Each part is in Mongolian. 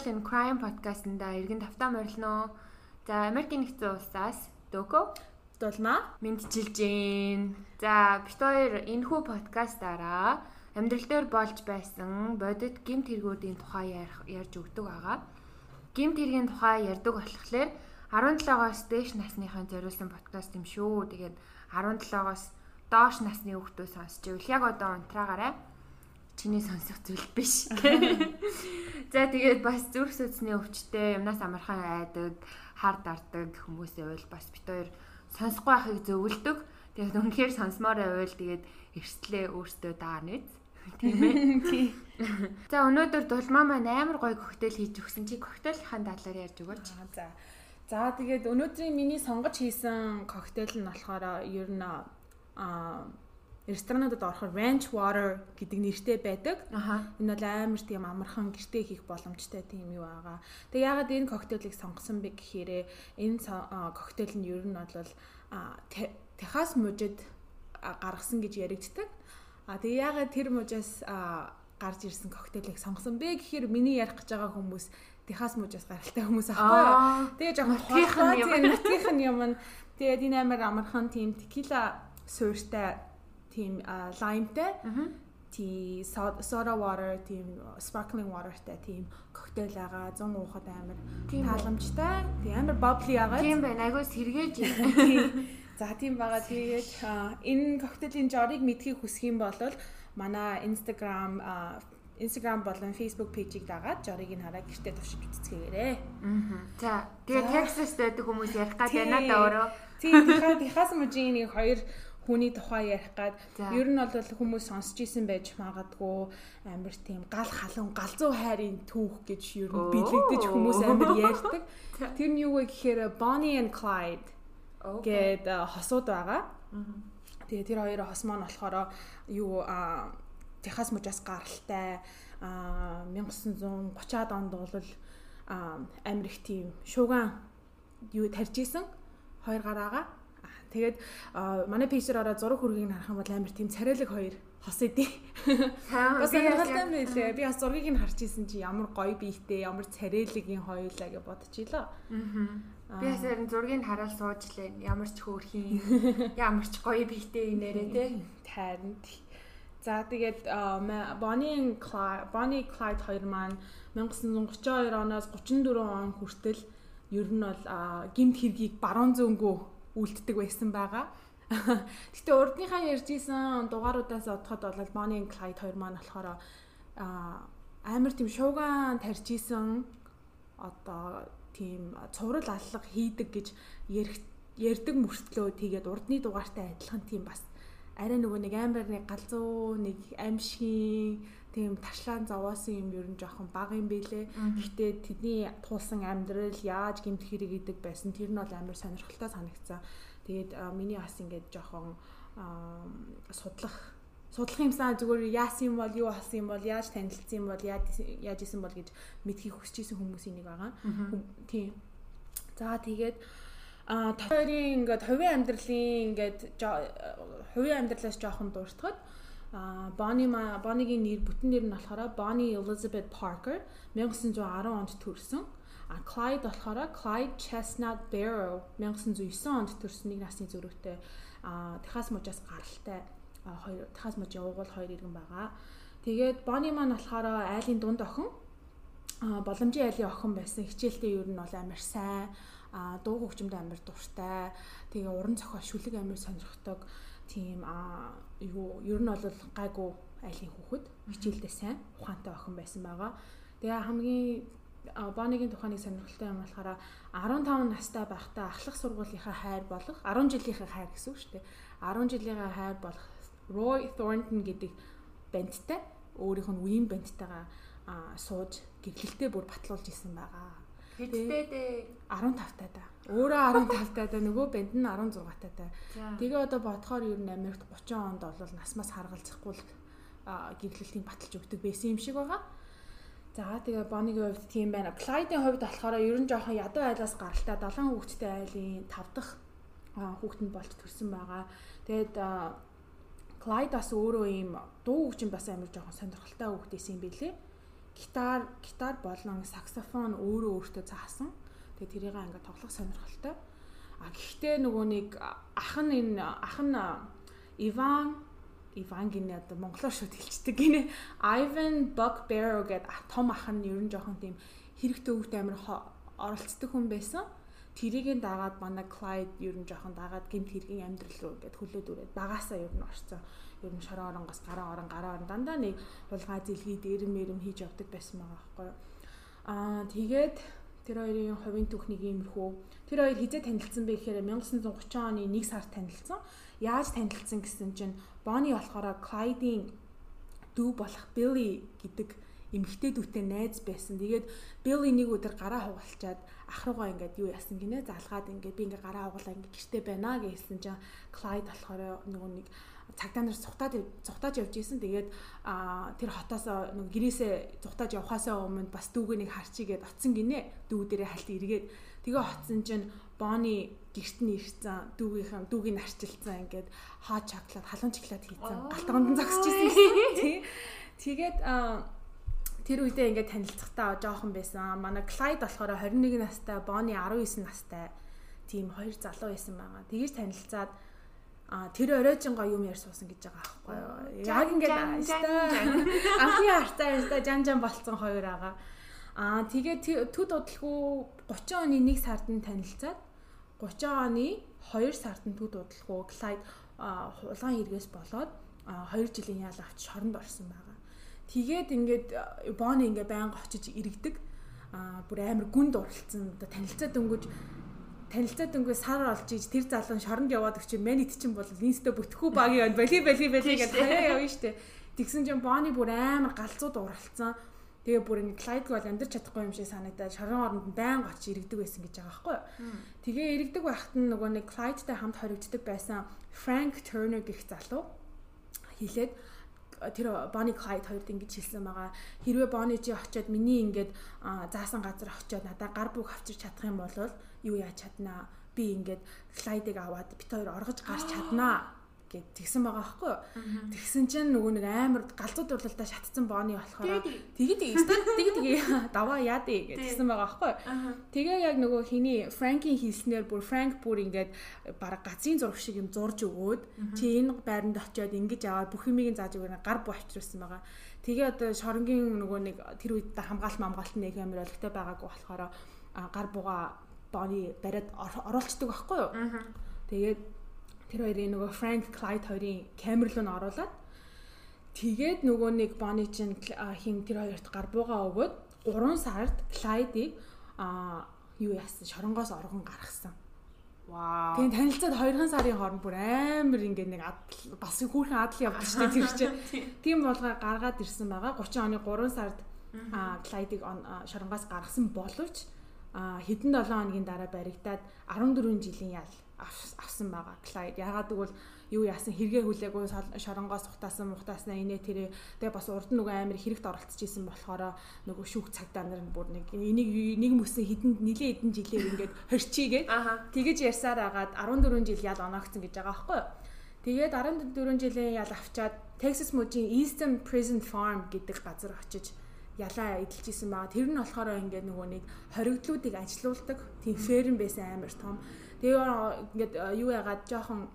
Cocktail and Crime podcast-ында иргэн тавтаа морилно. За Америкийн нэгдсэн улсаас Дөкө дулмаа мэдчилж гин. За бит хоёр энэхүү подкастаараа амьдрал дээр болж байсан бодит гимт хэрэгүүдийн тухай ярьж өгдөг байгаа. Гимт хэргийн тухай ярьдаг болохоор 17-оос дээш насныхаа зориулсан подкаст юм шүү. Тэгээд 17-оос доош насны хүүхдүүд сонсч ивэл яг одоо унтраагаарай чиний сонсох зүйл биш. За тэгээд бас зүрх судасны өвчтэй юмнаас амархан айдаг, хар дардаг хүмүүсээ бол бас бит хоёр сонсохгүй байхыг зөвлөдөг. Тэгээд үнэхээр сонсомоор байвал тэгээд эрсдлээ өөртөө даарнэ. Тийм ээ. За өнөөдөр дулмаа маань амар гоё коктейл хийж өгсөн чи коктейлийнхаа талаар ярьж өгөөч. За. За тэгээд өнөөдрийн миний сонгож хийсэн коктейл нь болохоор ер нь аа ресторануудад орохоор ranch water гэдэг нэртэй байдаг. Энэ бол амар тийм амархан гэртээ хийх боломжтой тийм юу байгаа. Тэгээ ягаад энэ коктейлийг сонгосон бэ гэхээр энэ коктейл нь ер нь бол Техас мужид гаргасан гэж яригддаг. А тэгээ ягаад тэр мужаас гарч ирсэн коктейлийг сонгосон бэ гэхээр миний ярих гэж байгаа хүмүүс Техас мужаас гаралтай хүмүүс аахгүй. Тэгээ жоохон хотынхан юм. Хотынхан юм. Тэгээд энэ амар амархан тийм текила суурьтай тийм лаймтай тий soda water тийм sparkling waterтай тийм коктейл байгаа 100 уухад амар тааламжтай тий амар bubbly байгаа тийм байна айгуу сэргээж за тийм байгаа. Тэгээд энэ коктейлийн жорыг мэдхийг хүсэх юм бол манай Instagram Instagram болон Facebook пэйжийг дагаад жорыг нь хараад гэртээ төвшиж үзцгээгээрэй. Аа. За тэгээ Texas байдаг хүмүүс ярих гад байна да өөрөө. Тийм Техас мужийн нэг хоёр хүний тухай ярих гад. Ер нь бол хүмүүс сонсч исэн байж магадгүй амар тийм гал халуун галзуу хайрын түүх гэж ер нь бэлэгдэж хүмүүс амар ярьдаг. Тэр нь юу вэ гэхээр Bonnie and Clyde гээд хосууд байгаа. Тэгээ тэр хоёр хос маань болохоор юу Техас мужаас гаралтай 1930-аад онд бол амар их тийм шууган юу тарж исэн хоёр гараага Тэгээд манай пэйжээр ороод зураг хүргийг харах юм бол амар тийм царайлаг хоёр хос идэв. Бас сонирхолтой юм лээ. Би бас зургийг нь харж исэн чи ямар гоё биетэй, ямар царайлагийн хоёулаа гэж бодчихлоо. Аа. Би бас харин зургийг хараад сууж лээ. Ямар ч хөөрхийн, ямар ч гоё биетэй инээрээ те. Харин. За тэгээд Bonnie Clyde, Bonnie Clyde хоёр маань 1932 оноос 34 он хүртэл ер нь бол гимт хэргийг баруун зөнгөө үлддэг байсан байгаа. Гэтэ урдныхаа ярьжсэн дугааруудаас одоход бол Bonnie and Clyde хоёр маань болохоор амар тийм шууган тарьжсэн одоо тийм цуврал аллах хийдэг гэж ярьдаг мөртлөө тэгээд урдны дугаартай адилхан тийм бас арай нөгөө нэг амар нэг галзуу нэг аимшиг тийм ташлаан зовоосон юм ер нь жоохон бага юм бэлээ. Гэхдээ тэдний туулсан амьдрал яаж гэмт хэрэг идэг байсан тэр нь бол амар сонирхолтой санагцсан. Тэгээд миний бас ингээд жоохон судлах судлах юмсан зүгээр яасан юм бол юу болсон юм бол яаж танилцсан юм бол яаж исэн бол гэж мэдхийг хүсэж исэн хүмүүсийн нэг байгаа. Тийм. За тэгээд а тойрын ингээд хувийн амьдралын ингээд хувийн амьдралаас жоохон дуртахад а Bonnie Bonnie-гийн нэр бүтэн нэр нь болохоор Bonnie Elizabeth Parker 1910 онд төрсэн. А Clyde болохоор Clyde Chestnut Barrow 1909 онд төрсэн нэг насны зөрүүтэй а Техас мужаас гаралтай хоёр Техас мужийн уугуул хоёр иргэн байгаа. Тэгээд Bonnie маань болохоор айлын дунд охин боломжийн айлын охин байсан. Хичээлдээ ер нь бол амар сайн а дуу хөгжмөд амар дуртай. Тэгээ уран зохиол шүлэг амар сонирхдаг тийм а юу ер нь бол гайгүй айлын хүүхэд хичээлдээ сайн ухаантай охин байсан байгаа. Тэгээ хамгийн Бонигийн тухайныг сонирхолтой юм болохоор 15 настай байхдаа ахлах сургуулийнхаа хайр болох 10 жилийнхээ хайр гэсэн үг шүү дээ. 10 жилийнхээ хайр болох Roy Thornton гэдэг бандтай өөрийнх нь үеийн бандтайгаа сууж гэрлэлтэд бүр батлуулж исэн байгаа. Хэдтэй дээ 15 таа да. Өөрөө 15 таа да нөгөө банд нь 16 таа да. Тэгээ одоо бодохоор ер нь Америкт 30 онд бол насмаас харгалзахгүй л гэрлэлтийн баталж өгдөг байсан юм шиг байгаа. За тэгээ Бонигийн хувьд тийм байна. Clyde-ийн хувьд болохоор ер нь жоохон ядуу айлаас гаралтай 7 хүүхэдтэй айлын 5 дахь хүүхэнд болж төрсэн байгаа. Тэгээд Clyde бас өөрөө ийм дуу хөгжим бас амар жоохон сонирхолтой хүүхдээс юм билээ. Гитар гитар болон саксофон өөрөө өөртөө заасан. Тэгээ тэрийг ингээд тоглох сонирхолтой. А гэхдээ нөгөө нэг ах нь энэ ах нь Иван Иван гинэ одоо монголоор шууд хэлцдэг гинэ. Ivan Buckbear гэдэг том ах нь ер нь жоохон тийм хэрэгтэй өвгт амир оролцдог хүн байсан. Тэрийг дагаад манай Clyde ер нь жоохон дагаад гэмт хэргийн амьдрал руу ингээд хөлөөд үрээд багасаа ер нь орцсон. Ер нь шорон оронгоос гараа орон гараа орон дандаа нэг хулгай зэлхий дээрэм мэрэм хийж явдаг байсан байгаа байхгүй юу. Аа тэгээд тэр хоёрын хувийн түүхнийг иймэрхүү тэр хоёр хизээ танилцсан бэ гэхээр 1930 оны 1 сард танилцсан. Яаж танилцсан гэсэн чинь Bonnie болохоор Clyde-ийн дүү болох Billy гэдэг эмэгтэй дүүтэй найз байсан. Тэгээд Billy нэг өдөр гараа хугалчаад ах руугаа ингээд юу яасан гинэ залгаад ингээд би ингээд гараа хугалаа ингээд гэртээ байна гэсэн чинь Clyde болохоор нөгөө нэг цагдаа нар цухтаад цухтааж явж исэн. Тэгээд тэр хотоос нэг гэрээсээ цухтааж явхаасаа өмнө бас дүүгээ нэг харчигээд оцсон гинэ. Дүү дээрээ хальт эргээд. Тэгээ оцсон чинь Bonnie гэрт нь ирсэн дүүгийнхэн дүүгийн арчилсан ингээд хаа чоклад халуун чоклад хийсэн галтгонд зогсож исэн гэсэн тий. Тэгээд тэр үедээ ингээд танилцахтаа жоохон байсан. Манай Clyde болохоор 21 настай Bonnie 19 настай. Тийм хоёр залуу байсан байгаа. Тэгэж танилцаад а тэр оройжинго юм яар суусан гэж байгаа байхгүй юу яг ингээд анхны хартаа яста жан жан болцсон хоёр байгаа а тэгээд төд удалгүй 30 оны 1 сард нь танилцаад 30 оны 2 сард нь төд удалгүй Clyde хулгайн хэрэгээс болоод 2 жилийн ял авч шоронд орсон байгаа. Тэгээд ингээд Бонни ингээ байнга очиж иргэдэг. Аа бүр амар гүнд уралцсан. Одоо танилцаа дөнгөж танилцаа дөнгөө сар олж иж тэр залуу шоронд яваад өгч мэнийт чинь бол инстэ бүтгэхүү багийн бали бали бали гэж хаяа явна штэ. Тэгсэн чинь Бонни бүр амар галзууд уралцсан. Тэгээ бүр ингэ Clyde бол амьдрч чадахгүй юм шиг санагдаад шорон оронд байнга очиж иргэдэг байсан гэж байгаа байхгүй юу. Тэгээ иргэдэг байхад нь нөгөө нэг Clyde-тай хамт хоригддаг байсан Frank Turner гэх залуу хэлээд тэр Bonnie Clyde хоёрд ингэж хэлсэн байгаа. Хэрвээ Bonnie чи очиод миний ингээд заасан газар очиод надаа гар бүг авчирч чадах юм бол юу яаж чаднаа? Би ингээд Clyde-ыг аваад бит хоёр оргож гарч чаднаа гэд тэгсэн байгаа байхгүй юу. Тэгсэн чинь нөгөө нэг амар галзууд урлалдаа шатцсан бооны болохоор тэгээ тэгээ тэгээ тэгээ даваа яа дээ гэж тэгсэн байгаа байхгүй юу. Тэгээ яг нөгөө хиний Франкийн хийснээр бүр Франк бүр ингээд бараг гацын зураг шиг юм зурж өгөөд чи энэ байранд очиод ингэж аваад бүх юмыг зааж өгөөрэй гар буу авчирсан байгаа. Тэгээ одоо шоронгийн нөгөө нэг тэр үед хамгаалт мамгаалт нэг амар олигтой байгаагүй болохоор гар бууга бооны бариад оруулцдаг байхгүй юу. Тэгээд тэр хоёрын нөгөө Frank Clyde хоёрын камер руу н оруулаад тэгээд нөгөө нэг Bonnie чинь хин тэр хоёрт гар буугаа өгөөд 3 сард Clyde-ийг а юу яасан шоронгоос оргон гаргасан. Вау. Тэгээд танилцаад 2 сарын хооронд бүр амар ингээд нэг бас хүүхэн адал дээ тэр чинь. Тийм болгоо гаргаад ирсэн байгаа. 30 оны 3 сард а Clyde-ийг шоронгоос гаргасан боловч хэдэн 7 хоногийн дараа баригдаад 14 жилийн ял авсан байгаа. Clyde ягаад гэвэл юу яасан хэрэгээ хүлээгүй шоронгоос ухтаасан мухтааснаа инээ тэрэ тэгээ бас урд нөгөө амир хэрэгт оролцож исэн болохоор нөгөө шүүх цагдаа нар нь бүр нэг энийг нэг мөсөн хідэн нилийн эдэн жилээр ингээд хорчигээд тэгэж ярьсаар агаад 14 жил ял оноогцсон гэж байгаа байхгүй юу. Тэгээд 14 жилийн ял авчаад Texas мужийн Eastern Prison Farm гэдэг газар очиж ялаа эдэлж исэн баа. Тэр нь болохоор ингээд нөгөө нэг хоригдлуудыг ажилуулдаг тийм ферм байсан амар том. Тэгээ ингээд юу яагаад жоохон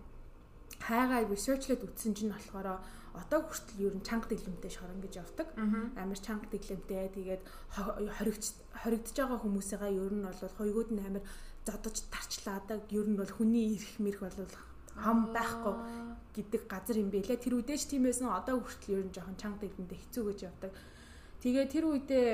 хайгаа researchlээд үтсэн чинь болохоор одоо хүртэл ер нь чанга дэглэмтэй шорон гэж явдаг. Амар чанга дэглэмтэй. Тэгээд хоригдж хоригдж байгаа хүмүүсээгаа ер нь бол хоёгууд нь амар зодож тарчлаадаг. Ер нь бол хүний ирэх мэрх бол хам байхгүй гэдэг газар юм бэлээ. Тэр үдээч тийм байсан. Одоо хүртэл ер нь жоохон чанга дэглэмтэй хэцүү гэж явдаг. Тэгээ тэр үедээ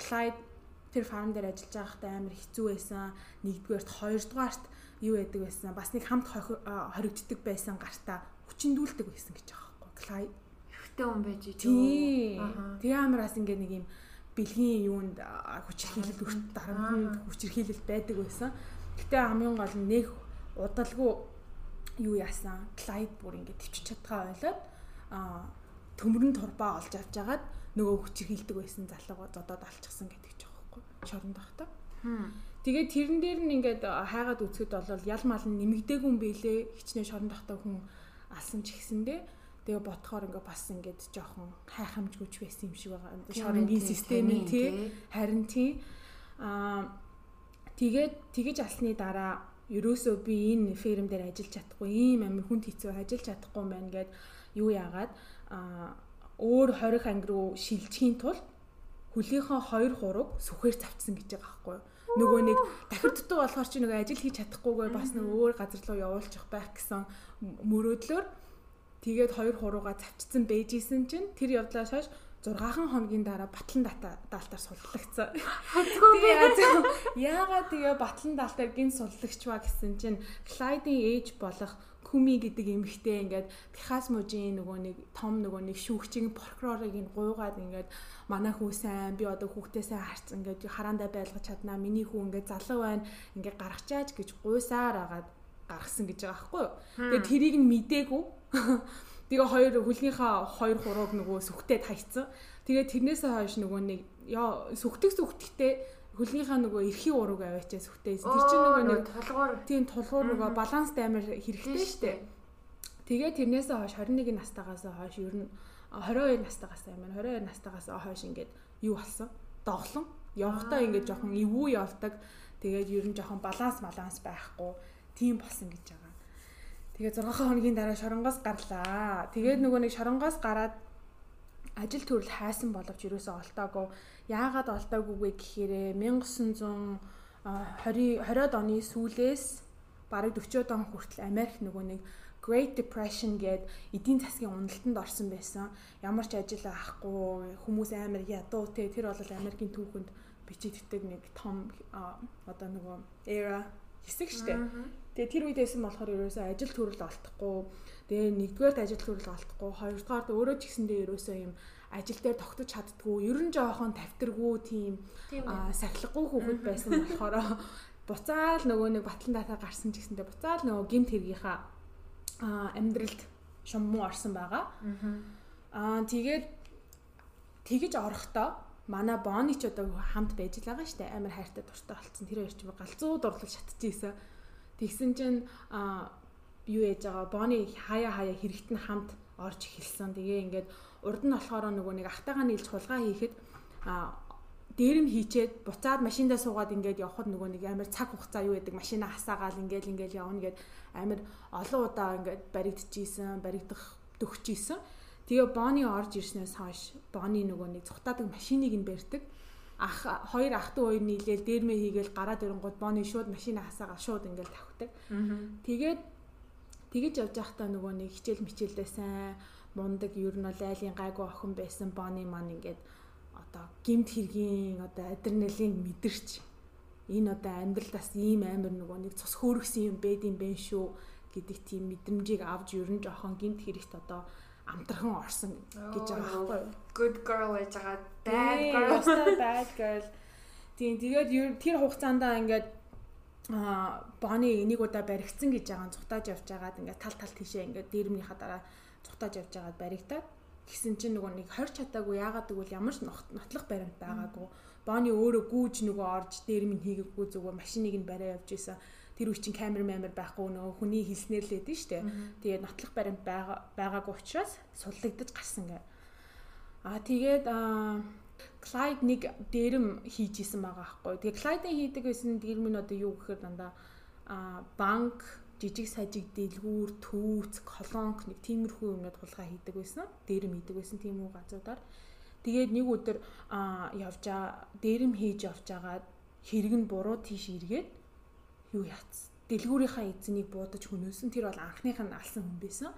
Clyde тэр фарм дээр ажиллаж байхдаа амар хэцүү байсан. Нэгдүгээрт, хоёрдугаарт юу яадаг байсан? Бас нэг хамт хоригддаг байсан гартаа хүчиндүүлдэг байсан гэж байгаа байхгүй клай ихтэй хүн байж тий. Тэгээ амар бас ингээ нэг юм бэлгийн юунд хүчирхийлэл өрт дарамтнд хүчирхийлэл байдаг байсан. Гэтээ хамгийн гол нь нэг удалгүй юу яасан? Клайд бүр ингээ төвчж чадгаа ойлоод а төмөрн турбаа олж авч жагаад нөгөө хүчирхийлдэг байсан залууга зодоод алчихсан гэдэг ч байхгүй шоронд ахта. Тэгээд тэрэн дээр нь ингээд хайгаад үзэхэд бол ял мал нь нэмэгдээгүй юм бэлээ. Хичнээн шоронд тахтай хүн алсан ч гэсэндээ Тэгээ ботхоор ингээ бас ингээд жоохон хайхамжгүйч байсан юм шиг байгаа. Шоронгийн системийн тий харин тий аа тэгээд тэгэж алсны дараа ерөөсөө би энэ ферм дээр ажиллаж чадахгүй ийм амир хүнд хэцүү ажиллаж чадахгүй юм байна гэд юу яагаад аа өөр 20 анги руу шилжихийн тулд хөлийнхөө 2 3-ыг сүхээр завцсан гэж байгаа байхгүй юу? Нөгөө нэг дахир дутуу болохоор чи нөгөө ажил хийж чадахгүйгээр бас нөгөө өөр газар руу явуулчих байх гэсэн мөрөөдлөөр тэгээд 2 хурууга завчсан бэжсэн чинь тэр явдлаас хойш 6хан хоногийн дараа батлан даалтаар суллагцсан. Тэгээ яагаад тэгээ батлан даалтаар гин суллагч ба гэсэн чинь Clyde-ийн ээж болох Күми гэдэг эмэгтэй ингээд Техас мужийн нөгөө нэг том нөгөө нэг шүүгчийн прокурорыг ин гуйгаад ингээд манай хүү сайн би одоо хүүхдээ сайн харцсан ингээд хараандаа байлгаж чаднаа миний хүү ингээд залуу байна ингээд гаргачаач гэж гуйсаар агаад гаргасан гэж байгаа байхгүй юу. Тэгээ тэрийг нь мдээгүй Тэгээ хоёр хөлнийхаа 2 3-ыг нөгөө сүхтэд хайцсан. Тэгээ тэрнээсээ хойш нөгөө нэг яа сүхтэг сүхтгтээ хөлнийхаа нөгөө эрхийн урууг аваачаа сүхтэйсэн. Тэр чинь нөгөө нэг тулгуур тийм тулгуур нөгөө баланс амар хэрэгтэй шүү дээ. Тэгээ тэрнээсээ хойш 21 настайгаас хойш ер нь 22 настайгаас байна. 22 настайгаас хойш ингээд юу болсон? Доглон. Явхдаа ингээд жоохон эвгүй явдаг. Тэгээд ер нь жоохон баланс баланс байхгүй. Тийм болсон гэж байгаа. Тэгээ 6 хоногийн дараа шоронгоос гарлаа. Тэгээд нөгөө нэг шоронгоос гараад ажил төрөл хайсан боловч юусоо олтаагүй. Яагаад олтаагүй вэ гэхээр 1920 20-од оны сүүлээс бараг 40-од он хүртэл Америк нөгөө нэг Great Depression гээд эдийн засгийн уналтанд орсон байсан. Ямар ч ажил авахгүй хүмүүс амар ядуу те тэр бол Америкийн түүхэнд бичигддэг нэг том одоо нөгөө era хэсэг штэ. Тэгээ тэр үед байсан болохоор ерөөсөө ажил төрөл олдохгүй. Тэгээ нэгдүгээр ажил төрөл олдохгүй. Хоёрдугаар өөрөө ч гэсэндээ ерөөсөө юм ажил дээр тогтож чаддгүй. Ер нь жоохон тавтаргүй тийм сахилгагүй хүүхэд байсан болохоор буцаал нөгөө нэг батлан датаа гарсан ч гэсэндээ буцаал нөгөө гимт хэргийнхаа амьдралд шумуу орсон байгаа. Аа тэгээд тэгэж орохдоо манай Бони ч одоо хамт байж л байгаа штэ амар хайртай дуртай болцсон. Тэр хоёр ч галзуу дурлал шатчихжээ Тэгсэн чинь юу яж байгаа Бони хаяа хаяа хэрэгт нь хамт орж эхэлсэн. Тэгээ ингээд урд нь болохоор нөгөө нэг ахтайгаа нийлж хулгай хийхэд дээрэм хийчээд буцаад машиндаа суугаад ингээд явхад нөгөө нэг амар цаг хугацаа юу гэдэг машинаа хасаагаал ингээд ингээд явна гэд амар олон удаа ингээд баригдчихсэн, баригдах төгчжсэн. Тэгээ Бони орж ирснээс хойш Бони нөгөө нэг цухтаадаг машиныг нь барьдаг ах хоёр ах トゥ хоёр нийлээл дээрмээ хийгээл гараад ирэнгууд боны шууд машина хасаагаа шууд ингээл тавхдаг. Тэгээд тэгэж явж байхдаа нөгөө нэг хичээл мичээлдээ сайн мундаг ер нь бол айлын гайгүй охин байсан боны маань ингээд одоо гимт хэргийн одоо адреналин мэдэрч энэ одоо амьдралдаас ийм амар нөгөө нэг цус хөөргсөн юм байд юм бэ шүү гэдэг тийм мэдрэмжийг авч ер нь жоохон гимт хэрэгт одоо амтархан орсон гэж байгаа байхгүй юу? Good girl гэж байгаа. Bad girl, bad girl. Тийм тэгээд тэр хугацаанд ингээд а боны энийг удаа баригдсан гэж байгаа цухтааж явж байгаад ингээд тал тал тийшээ ингээд дээрмнийхаа дараа цухтааж явж байгаад баригдаад гисэн чинь нөгөө нэг хорч чадаагүй яагаад гэвэл ямар ч нотлох баримт байгаагүй боны өөрөө гүүж нөгөө орж дээрмийн хийгээгүй зүгээр машиныг нь бариа явж исэн тэр үе чинь камер мемber байхгүй нөгөө хүний хэлснээр л байдэн штэ. Тэгээд нотлох баримт байгаа байгаагүй учраас суллагдаж гарсан гэ. Аа тэгээд Clyde нэг дээрэм хийж исэн байгаа байхгүй. Тэгээ Clyde-ийн хийдэг байсан дээрэм нь одоо юу гэхээр дандаа а банк жижиг сажиг дэлгүүр түүц колонк нэг тиймэрхүү юмнууд хулгай хийдэг байсан. Дээрэм хийдэг байсан тийм үү газруудаар. Тэгээд нэг өдөр явжаа дээрэм хийж явж агаад хэрэг нь буруу тийш эргээд юу яц дэлгүүрийнхаа эзнийг буудаж хөнөөсөн тэр бол анхных нь алсан хүн байсан.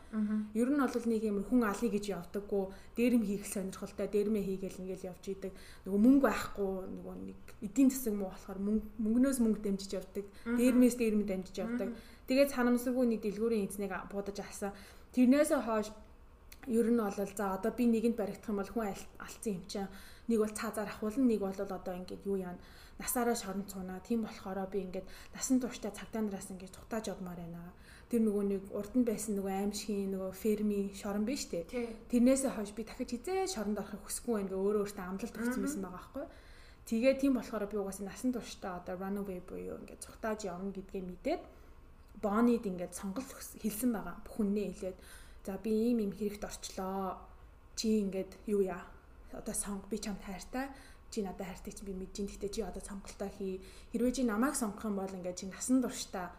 Ер нь бол нэг юм хүн алъя гэж явдаггүй, дээрэм хийх сонирхолтой, дээрмээ хийгээл ингээл явж идэг. Нөгөө мөнгө байхгүй, нөгөө нэг эдийн засаг муу болохоор мөнгнөөс мөнгө дэмжиж явдаг, дээрмээс дээрмэ дэмжиж явдаг. Тэгээд санамсаргүй нэг дэлгүүрийн эзнийг буудаж алсан. Тэрнээсээ хойш ер нь бол за одоо би нэгэнд баригдах юм бол хүн алдсан юм чинь нэг бол цаазаар ахуулна, нэг бол одоо ингээд юу яана насаараа шорон цуунаа. Тийм болохоор би ингээд насан туршдаа цагдаа нараас ингээд цухтааж явмаар байна. Тэр нөгөө нэг урд нь байсан нөгөө аимшигын нөгөө ферми шорон биш үү? Тэрнээсээ хойш би дахиж хизээ шоронд орохыг хүсэхгүй байна өөрөө өөртөө амлалт өгсөн байсан байгаа байхгүй. Тэгээ тийм болохоор би угаасаа насан туршдаа одоо runaway буюу ингээд цухтааж явна гэдгээ мэдээд Бонид ингээд сонголт хэлсэн байгаа. Бүхнээ хэлээд За би ийм юм хэрэгт орчлоо. Чи ингээд юу яа? Одоо сонго би чамд хайртай. Чи надад хайртай чи би мэдэж ин. Гэтэ чи одоо сонголтоо хий. Хэрвээ чи намайг сонгох юм бол ингээд чи насан туршдаа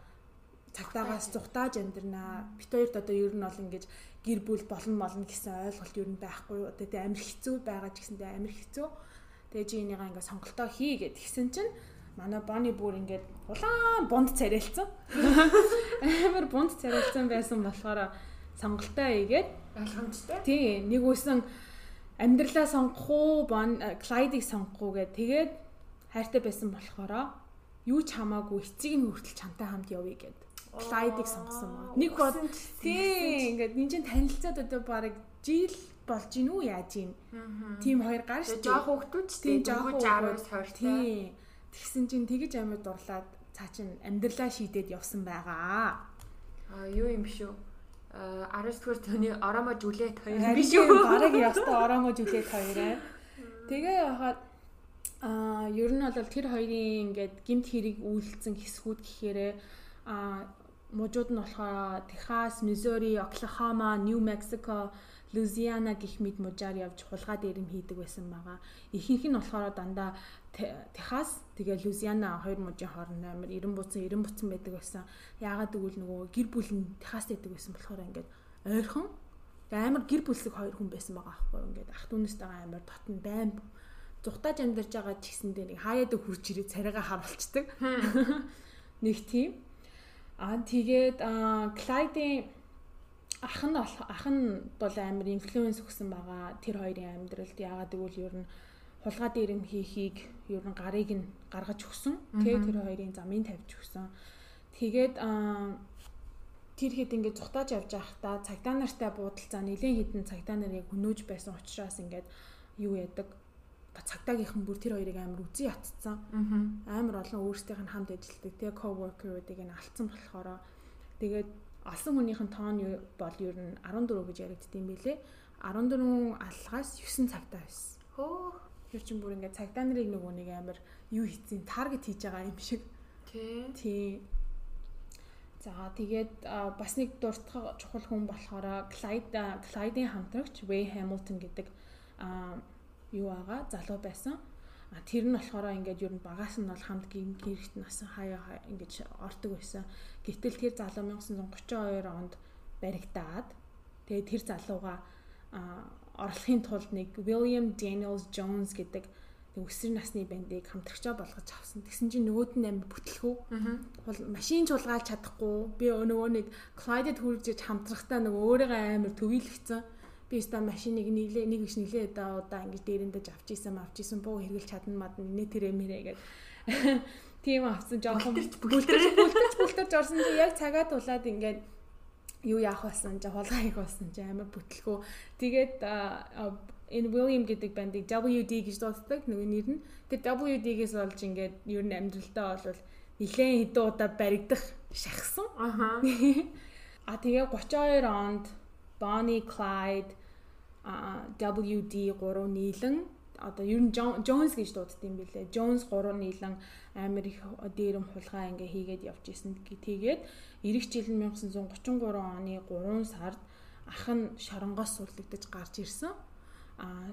цагтаагаас зүхтааж амьдрнаа. Бит хоёрт одоо ер нь бол ингээд гэр бүл болно молно гэсэн ойлголт ер нь байхгүй. Одоо тэ амир хэцүү байгаа ч гэсэндээ амир хэцүү. Тэгээ чи энийгээ ингээд сонголтоо хий гэд гисэн чинь манай Бони бүр ингээд улаан бунд царайлцсан. Амар бунд царайлцсан байсан болохоор сонголтоо хийгээд ойлгомжтой. Тий, нэг үсэн амьдралаа сонгох уу, э, Клайдыг сонгох уу гэдэг. Тэгээд хайртай байсан болохороо юу ч хамаагүй эцэг нь хүртэл чамтай хамт явъя гэд. Клайдыг сонгосон байна. Нэг бод тий ингээд энэ чинь танилцаад одоо бараг жил болж гин үү яаж юм. Тим хоёр гар шүү. Жохоо хөвгтүүд ч тий жохоо 10-аас 20 тий. Тэгсэн чинь тэгэж амьд дурлаад цаа чин амьдралаа шийдээд явсан байгаа. А юу юм шүү 19-р зууны Оромо Жүлет 2 биш үү? Бараг ястай Оромо Жүлет 2 аа. Тэгээ яхаад аа ер нь бол тэр хоёрын ингээд гимт хэрэг үйлдэлсэн хэсгүүд гэхээрээ аа мужууд нь болохоор Техас, Миссури, Оклахома, Нью Мексико, Лузиана гих мэд мужаар явж хулгай дээрм хийдэг байсан байгаа. Ихэнх нь болохоор дандаа Техас тэгээ Лузиана хоёр мужийн хооронд амар 90 буцсан 90 буцсан байдаг байсан. Яагаад гэвэл нөгөө гэр бүл нь Техаст байдаг байсан болохоор ингээд ойрхон амар гэр бүлсэг хоёр хүн байсан байгаа аахгүй ингээд ах дүүнэстэйгээ амар дотн байн зүхтааж амьдарч байгаа ч гэсэндээ нэг хаяад хурж ирээ царайгаа харуулцдаг. Нэг тийм. Аа тэгээд Клайдийн ах нь ах нь бол амар инфлюенс өгсөн байгаа тэр хоёрын амьдралд яагаад гэвэл ер нь хулгай дээрэм хийхийг ер нь гарыг нь гаргаж өгсөн. Тэгээ тэр хоёрын замын тавьж өгсөн. Тэгээд тэр хэд ингээд зүхтааж явж байхдаа цагдаа нартай буудалцаа нэлээд хідэн цагдаа нарыг хөнөөж байсан учраас ингээд юу яадаг цагдаагийнхан бүр тэр хоёрыг амар үзий ятцсан. Амар олон өөрсдийнх нь хамт ажилладаг. Тэгээ coworker-уудыг нь алдсан болохоор тэгээд алсан хүнийх нь тоон бол ер нь 14 гэж яригдсан юм билэ. 14 алгаас 9 цагтаа байсан. Хөөх Тэр чин бүр ингээд цагдаа нарыг нөгөө нэг амар юу хийцэн таргет хийж байгаа юм шиг. Тий. Тий. За тэгээд бас нэг дуртах чухал хүн болохоор Clyde Clyde-ийн хамтрагч Way Hamilton гэдэг юу байгаа залуу байсан. А тэр нь болохоор ингээд ер нь багаас нь бол хамт гэрэгт нас хаяа ингээд ордог байсан. Гэтэл тэр залуу 1932 онд баригдаад тэгээд тэр залууга орлохын тулд нэг William Daniels Jones гэдэг өсвөр насны бандыг хамтрагчаа болгож авсан. Тэгсэн чинь нөгөөд нь амир бүтлэхүү. Бол машин чуулгаалж чадахгүй. Би нөгөө нэг Clyde-д хүрж хамтрахтаа нөгөө өөрийгөө амир төвийлгцэн. Би өстой машиныг нийлээ нэг биш нийлээ одоо удаа ингэж дээрэндэж авчихсан авчихсан боо хэрглэж чадна мадна нэ тэрэ мэрэ гэдэг. Тийм авсан жоохон бүлтэрч бүлтэрч бүлтэрч орсон чинь яг цагаа тулаад ингээд юу яах болсон чи хулгай хийх болсон чи амар бүтлгүү. Тэгээд энэ William гэдэг бандыг WD гэж дууддаг нөгөө нэр нь. Тэгээд WD-гээс болж ингээд ер нь амьдралтаа бол нилээн хэдэн удаа баригдах шахсан. Аха. А тэгээ 32 онд Bonnie Clyde WD 3 нийлэн одоо ер нь Jones гэж дууддаг юм билэ. Jones 3 нийлэн амар их дээрэм хулгай ингээ хийгээд явж исэн. Тэгээд эх жил нь 1933 оны 3 сард ах нь шоронгоос сурлагдаж гарч ирсэн. Аа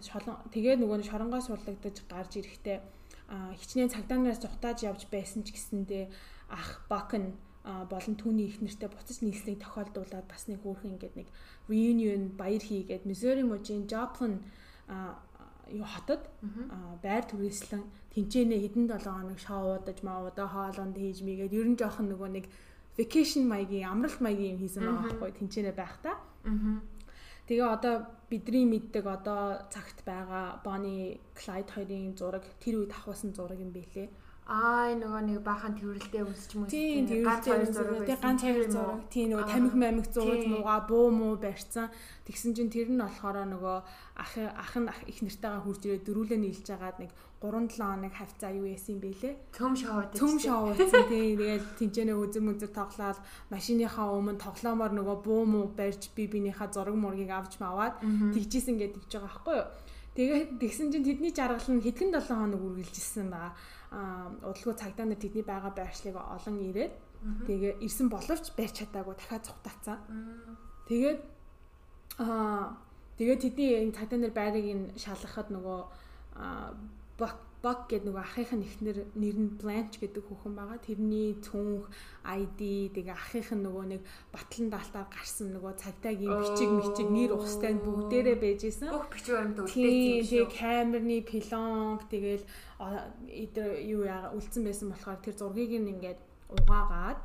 тэгээд нөгөө шоронгоос сурлагдаж гарч ирэхдээ хичнээн цагдаа нараас цухтааж явж байсан ч гэсэндээ ах Бакн болон түүний их нэртэй буцаж нийлснийг тохиолдуулаад бас нэг хөөрхөн ингээд нэг reunion баяр хийгээд Missouri мужийн Joplin юу хотод байр түрээслэн тэнцэнэ хэдэн 7 хоног шоудаж маудаа хоолонд хийж мийгээд ер нь жоохон нөгөө нэг vacation маягийн амралт маягийн юм хийсэн байгаа байхгүй тэнцэнэ байхдаа. Тэгээ одоо бидний мэддэг одоо цагт байгаа Bonnie Clyde хоёрын зураг тэр үед авахсан зураг юм бэлээ. Аа нөгөө нэг баахан тэрвэрлдээ юм уу? Тийм хоёр зураг. Тийм ганц хоёр зураг. Тийм нөгөө тамхи мамих зураг мууга буу муу барьсан. Тэгсэн чинь тэр нь болохоор нөгөө ах ах нь их нартайгаа хурж ирээ дөрүүлээ нийлж байгаад нэг 3 7 хоног хавцаа юу яасан юм бэлээ? Цөм шоуд. Цөм шоуудсан тийм. Тэгээд тэнцэнэ үзэм үзэр тоглоод машиныхаа өмнө тоглоомоор нөгөө буу муу барьж би бинийхаа зураг мургийг авч маваад тэгжсэн гэдэг гэж байгаа байхгүй юу? Тэгээд тэгсэн чинь тэдний жаргал нь хэдхэн 7 хоног үргэлжилсэн байгаа удалгүй цагдаа нар тэдний байгаа байршлыг олон ирээд тэгээ ирсэн боловч барьж чадаагүй дахиад цухтаацсан. Тэгээд Аа тэгээд тэдний энэ цагдаа нар байрыг нь шалгахад нөгөө Бак гэдэг нөгөө ахын ихнэр нэр нь Blanche гэдэг хүүхэн байгаа. Тэрний цүнх ID тэгээ ахын нөгөө нэг батлан даалтаар гарсан нөгөө цагдаагийн бичиг мичиг нэр ухстай бүгдээрээ байж исэн. Бүх бичиг баримт үлдээсэн. Тэгээ камерны пилонг тэгээл эдэр юу яага үлдсэн байсан болохоор тэр зургийг нь ингээд угаагаад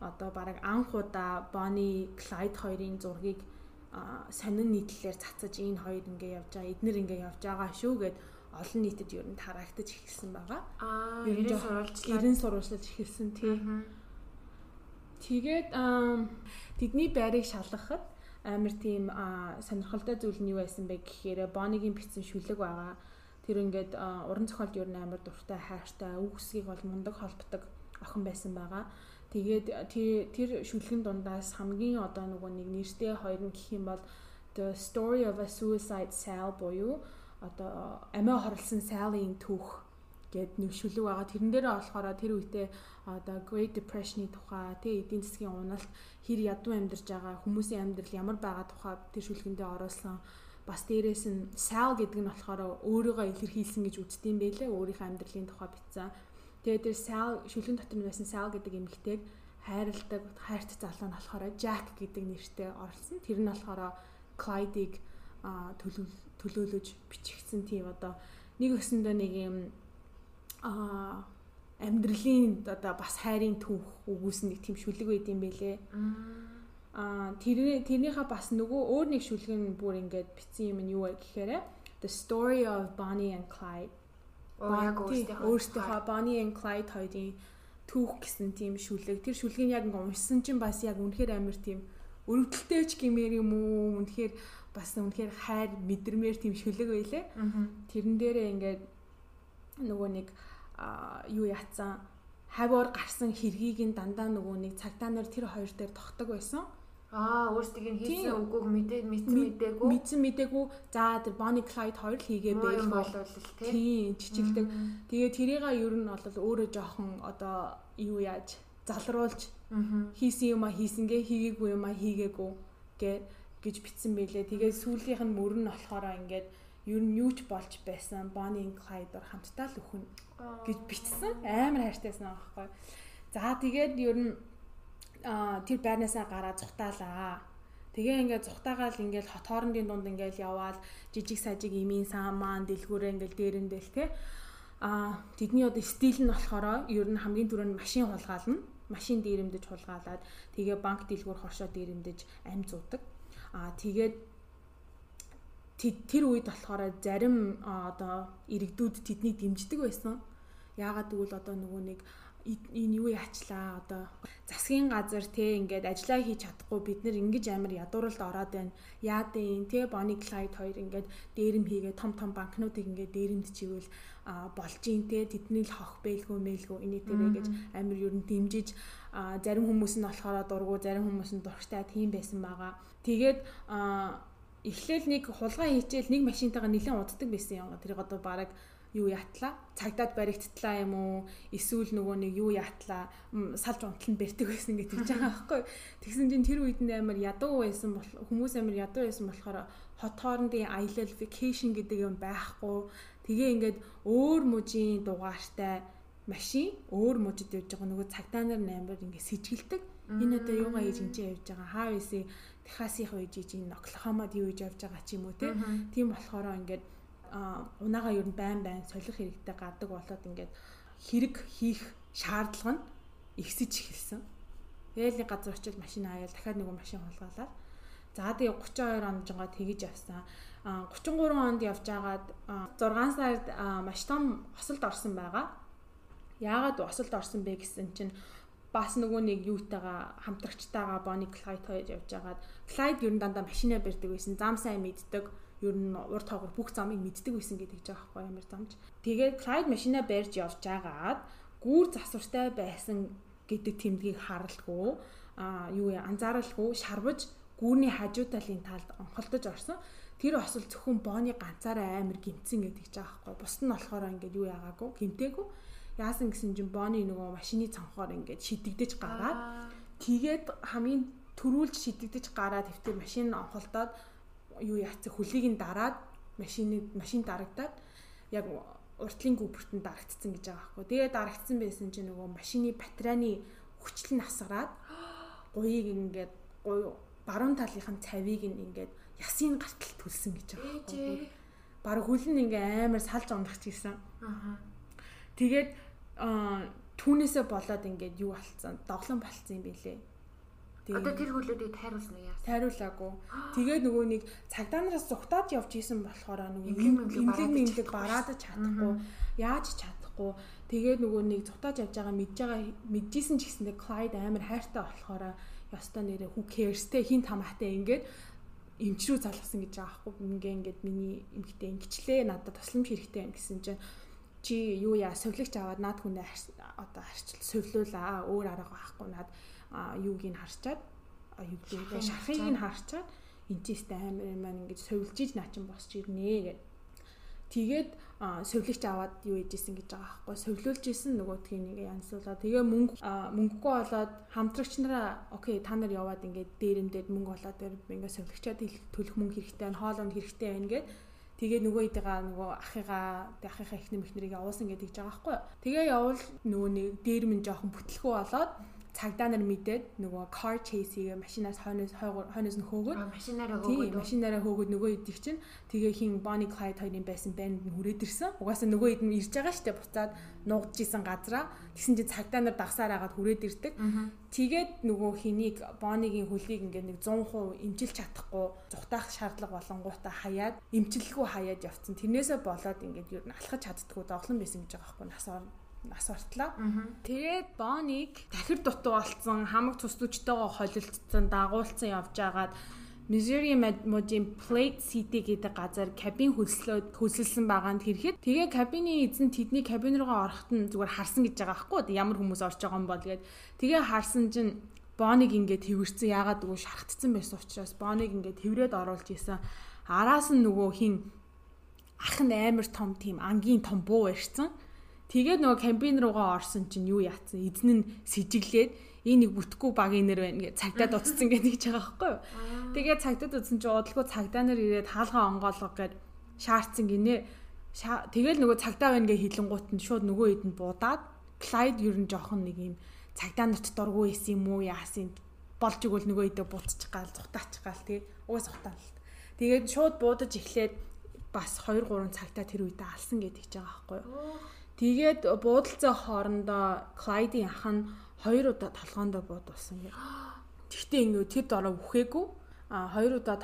одоо баг анх удаа Bonnie Clyde хоёрын зургийг сонин нийтлэлээр цацаж энэ хоёр ингээ явж байгаа эднэр ингээ явж байгаа шүү гэд олон нийтэд ер нь тараагдаж эхэлсэн байгаа. Аа, ер нь сурвалжлаа. 90 сурвалжлаж эхэлсэн тий. Тэгээд тэдний байрыг шалгахад амар тийм сонирхолтой зүйл нь юу байсан бэ гэхээр Бонигийн бичсэн шүлэг байгаа. Тэр ингээд уран зохиолд ер нь амар дуртай, хайртай, үг үсгийг бол мундаг холбдог охин байсан байгаа. Тэгээд тэр шүлгэн дундаас хамгийн одоо нөгөө нэг нэртэй хоёр нь гэх юм бол The Story of a Suicide Cell буюу одоо амиа хорлсон Sally-ийн түүх гэд нэвшүүлэг байгаа. Тэрэн дээрээ болохоор тэр үедээ одоо Great Depression-ы тухай, тэ эдийн засгийн уналт хэр ядуу амьдарч байгаа, хүмүүсийн амьдрал ямар байгаа тухай тэр шүлгэндээ оруулсан. Бас дээрээс нь Sal гэдэг нь болохоор өөрийгөө илэрхийлсэн гэж үздэг юм байлээ. Өөрийнхөө амьдралын тухай бичсэн. Тэгээд тэр Sal шүлгэн дотор байсан Sal гэдэг эмэгтэйг хайрладаг, хайрт залуу нь болохоор Jack гэдэг нэртэй орлсон. Тэр нь болохоор Clyde-ийг төлөөлөж бичигдсэн тийм одоо нэг өсөндөө нэг юм а амьдралын одоо бас хайрын түүх өгүүлсэн нэг тийм шүлэг байд юм бэлээ. Аа тэр тэрнийхээ бас нөгөө өөр нэг шүлгэн бүр ингээд бичсэн юм нь юу вэ гэхээр The Story of Bonnie and Clyde. Өөртөө Bonnie and Clyde хоёрын түүх гэсэн тийм шүлэг. Тэр шүлгийг яг ингээд уншсан чинь бас яг үнэхээр амар тийм өрөвдөлтэй ч гэмээр юм уу үнэхээр бас үнэхээр хайр мэдрэмээр тийм шүлэг байлээ. Тэрэн дээрээ ингээд нөгөө нэг юу яатсан хавьор гарсан хэргийг нь дандаа нөгөө нэг цагтаа нар тэр хоёр дээр тогтдог байсан. Аа өөрсдийг нь хийсэн үгүйг мэдээ мэдсэн мэдээгүй. Мэдсэн мэдээгүй. За тэр Bonnie Clyde хоёр л хийгээ байл болвол тийм чичилдэг. Тэгээ тэрийг ер нь бол өөрөө жоохон одоо юу яаж залруулж хийсэн юм а хийсэнгээ хийгээгүй юм а хийгээгүй гэ гэж битсэн байлээ. Тэгээ сүүлийнх нь мөрөн нь болохоор ингээд ер нь юу ч болж байсан. Bonnie and Clyde хамтдаа л өхөн гэж битсэн. Амар хайртайсан аахгүй. За тэгээд ер нь тэр байрнаасаа гараад зүхтаалаа. Тэгээ ингээд зүхтаагаал ингээд хот хоорондын дунд ингээд яваал жижиг сажиг имийн саан маань дэлгүүрээ ингээд дээрэндэл те а тэдний одоо стил нь болохоор ер нь хамгийн түрүүнд машин хулгаална машин дээрэмдэж хулгаалаад тэгээ банк дэлгүүр хоршоо дээрэмдэж амь зуудаг Аа тэгээд тэр үед болохоор зарим одоо иргэдүүд тэднийг дэмждэг байсан. Яагаад гэвэл одоо нөгөө нэг энэ юу яачлаа одоо засгийн газар те ингээд ажиллаа хийж чадахгүй бид нэр ингэж амар ядууралд ороод байна. Яад юм те Bonnie Clyde хоёр ингээд дээрэм хийгээ том том банкнуудыг ингээд дээрэмд чивэл болж ин те тэдний л хох бэлгүү мэлгүү энийг тэрэ гэж амар ер нь дэмжиж зарим хүмүүс нь болохоор дургу зарим хүмүүс нь дургтай тийм байсан байгаа. Тэгээд эхлээл нэг хулгай хийчихэл нэг машинтайгаа нэлээд уддаг байсан юм. Тэрийг одоо бараг юу яатлаа цагдаад баригдтлаа юм уу? Эсвэл нөгөө нэг юу яатлаа салж унтал нь бэртэг байсан гэж хэлж байгаа байхгүй. Тэгсэн чинь тэр үед нь амар ядуу байсан хүмүүс амар ядуу байсан болохоор хот хоорондын аялал vacation гэдэг юм байхгүй. Тэгээ ингээд өөр мужийн дугаартай машин өөр мужид явж байгаа нөгөө цагдаа нар амар ингээд сэжгэлдэг энэ одоо юугаа хийж энэ явж байгаа? Хаа вэсээ Техасынх үеж иж энэ Оклахомад юу хийж явж байгаа ч юм уу тийм болохоор ингээд унаага ер нь байн байн солих хэрэгтэй гадаг болоод ингээд хэрэг хийх шаардлага нь ихсэж эхэлсэн. Тэгэл нэг газар очил машин аяал дахиад нэг машин хулгаалаад за тэгээ 32 онд жингаа тэгэж явсан. 33 онд явж агаад 6 сард маш том осолд орсон байгаа. Яагаад осолд орсон бэ гэсэн чинь бас нөгөө нэг юутайгаа хамтрагчтайгаа Bonnie Clyde хоёр явж агаад Clyde ер нь дандаа машинаа барьдаг байсан. Зам сайн мэддэг. Ер нь урд тоогоор бүх замыг мэддэг байсан гэдэг жаах байхгүй ямар замч. Тэгээд Clyde машинаа барьж явж агаад гүүр засвартай байсан гэдэг тэмдгийг харалгүй а юу яа анзааралгүй шарваж гүүрний хажуу талын талд онхолдож орсон. Тэр осол зөвхөн Bonnie ганцаараа амар гимцэн гэдэг жаах байхгүй. Бусд нь болохоор ингээд юу яагаагүй гимтээгүй Яасан гэсэн чинь Бони нөгөө машины цанхоор ингээд шидэгдэж гараад тэгээд хамгийн төрүүлж шидэгдэж гараад хэвтер машин онхолдоод юу яац хөлийг нь дараад машиныг машин дарагдаад яг уртлын гүбэртэнд дарагдсан гэж байгаа байхгүй. Тэгээ дарагдсан байсан чинь нөгөө машины батарейны хүчлэл нь асгараад гуйыг ингээд гуй баруун талынхын цавийг нь ингээд ясын гартал төлсөн гэж байгаа байхгүй. Бараг хөл нь ингээ амар салж ондох чийсэн. Аа. Тэгээд түүнээсээ болоод ингээд юу болцсон? Доглон болцсон юм билээ. Одоо тэр хөлөөдийг тайруулсан уу яа? Тайруулаагүй. Тэгээд нөгөө нэг цагдаа нараас зүхтаад явж исэн болохоор нөгөө имлэг имлэг бараад чадахгүй. Яаж чадахгүй. Тэгээд нөгөө нэг зүхтаад явж байгаа мэдж байгаа мэджсэн ч гэсэндээ Clyde амар хайртай болохоор ёстой нэрээ who cares те хин тамаатай ингээд эмчрүү залгасан гэж байгаа байхгүй ингээ ингээд миний эмгтээ ингэчлээ надад тусламж хэрэгтэй юм гэсэн чинь чи юу яа совлогч аваад над хүнээ одоо харчил совлуулаа өөр арга байхгүй над юуг нь харчаад? Юу гэдэг шархыг нь харчаад? Энэчээстэй амар юм маань ингэж совилж иж наачин босч ирнэ гэд. Тэгээд совлогч аваад юу ээжсэн гэж байгаа байхгүй совлуулж исэн нөгөөдгийг нэг янсуулаа тэгээ мөнгө мөнгөгүй болоод хамтрагч нараа окей та нар яваад ингээд дээрэндээ мөнгө болоод ингээд совлогчаад төлөх мөнгө хэрэгтэй байна хоолонд хэрэгтэй байна гэд. Тэгээ нөгөө идэгаа нөгөө ахыгаа ахыхаа ихнэр мэхнэрийг явуулсан гэдэг гэж байгаа байхгүй тэгээ явал нөгөө нэг дээр минь жоохон бүтлэхүү болоод цагдаа нар мэдээд нөгөө car chase-ийг машинаас хойноос хойноос нь хөөгөөд машинаараа хөөгөөд машинаараа хөөгөөд нөгөө идэх чинь тэгээ хин Bonnie Clyde хоёрын байсан банд нь хүрээд ирсэн. Угаасаа нөгөө ид нь ирж байгаа штэ буцаад нуугдж исэн газараа тэгсэн чинь цагдаа нар дагсаар агаад хүрээд ирдэг. Тэгээд нөгөө хэнийг Bonnie-гийн хөлийг ингээд нэг 100% имчилж чадахгүй зүхтаах шаардлага болонгуудаа хаяад имчилгүй хаяад явцсан. Тэрнээсээ болоод ингээд юу н алхаж чаддггүй доглон байсан гэж байгаа байхгүй насаар нас бартлаа. Тэгээд Бониг дахир дутуу болцсон, хамаг цуслуучтайгоо холилдсон, дагуулсан явж агаад Missouri мужийн Plate City гэдэг газар кабин хөлслөөд хөлсөлсөн байгаа нь хэрхэд тэгээ кабины эзэн тэдний кабин руугаа ороход нь зүгээр харсан гэж байгаа байхгүй ямар хүмүүс орж байгаа юм бол гээд. Тэгээ харсан чинь Бониг ингээд тэрвэрсэн яагаад гэвэл шархтсан байсан учраас Бониг ингээд тэрврээд оруулж исэн. Араас нь нөгөө хин ах нь амар том тийм ангийн том буу барьсан Тэгээд нөгөө кампайн руугаа орсон чинь юу яатсан? Эзэн нь сэжиглээд энэ нэг бүтэхгүй багийн нэр байна гэж цагдаад утцсан гэдэг ч байгаа байхгүй юу? Тэгээд цагдаад утсан чинь удалгүй цагдаа нар ирээд хаалгаа онгоолго гэд шаардсан гинэ. Тэгэл нөгөө цагдаа байна гэж хилэнгуут нь шууд нөгөө хэд нь буудаад Clyde ер нь жоохон нэг юм цагдаа нарт дургүй исэн юм уу яасан болж игэл нөгөө хэдэ буцчих гал зүхтаачих гал тий угаас ухтаал. Тэгээд шууд буудаж эхлээд бас 2 3 цагтаа тэр үедээ алсан гэдэг ч байгаа байхгүй юу? Тэгээд буудалцаа хоорондоо Клайдийн ах нь хоёр удаа толгоондоо буудуулсан гэх. Тэгтээ ингээ тэр дараа үхээгүй. А хоёр удаа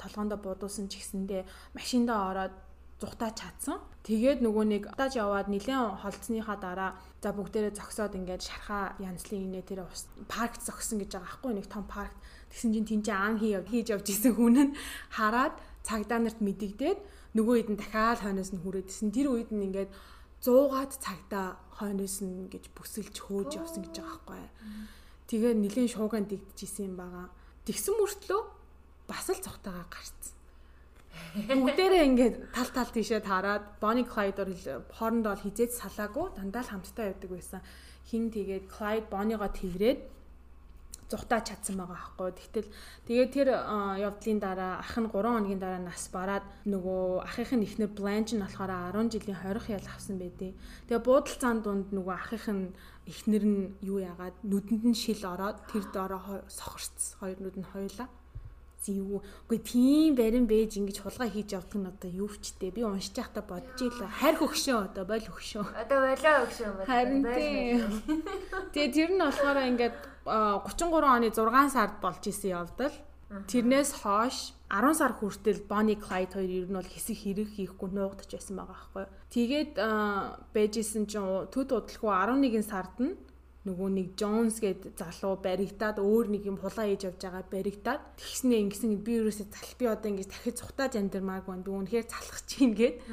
толгоондоо буудуулсан ч гэсэндээ машиндаа ороод зүхтаа чадсан. Тэгээд нөгөө нэг тааж яваад нилээн холцсныхаа дараа за бүгдээрээ зогсоод ингээд шархаа янзлын инээ тэр паркт зогсон гэж байгаа байхгүй нэг том паркт. Тэгсэн чинь тэнцээ ан хийж явж исэн хүн нь хараад цагдаа нарт мэдэгдээд нөгөө нь дахиад хойноос нь хүрээдсэн. Тэр үед нь ингээд 100-аад цагта хойноос нь гэж бүсэлж хөөж явсан гэж байгаа байхгүй. Тэгээ нэлийн шуугаан дэгдэжсэн юм байгаа. Тэгсэн мөртлөө бас л цогтойгоо гарцсан. Бүгдээрээ ингээд тал тал тийшээ таарад Bonnie Clyde-ор хоорондоо хизээж салаагүй дандаа л хамтдаа явдаг байсан. Хин тэгээд Clyde Bonnie-го тэрврээд зүхтаа чадсан байгаа байхгүй. Тэгтэл тэгээ тэр явдлын дараа ах нь 3 хоногийн дараа нас бараад нөгөө ахынх нь ихнэр Blanche нь болохоор 10 жилийн хорих ял авсан байдیں۔ Тэгээ буудалцаан дунд нөгөө ахынх нь ихнэр нь юу яагаад нүдэнд нь шил ороод тэр доороо сохорц хоёр нүд нь хоёлаа зэвүү. Үгүй тийм барин бэж ингэж хулгай хийж явдаг нь одоо юу дээ. Би уншиж байхдаа бодож ийлээ. Хайр хөгшөө одоо бойл хөгшөө. Одоо болоо хөгшөө байна. Харин тийм. Тэгээ тэр нь болохоор ингээд 33 оны 6 сард болж исэн явдал. Тэрнээс хойш 10 сар хүртэл Bonnie Clyde хоёр ер нь бол хэсэг хэрэг хийхгүй нуугдаж байсан байгаа байхгүй. Тэгээд байжсэн чинь төд удалгүй 11 сард нь нөгөө нэг Jones гээд залуу баригдаад өөр нэг юм хулаа хийж явж байгаа баригдаад тэгснээ ингэсэн би юусээ зал би одоо ингэж дахиж цухтааж амьдрмааг байна. Үнэхээр залах чинь гээд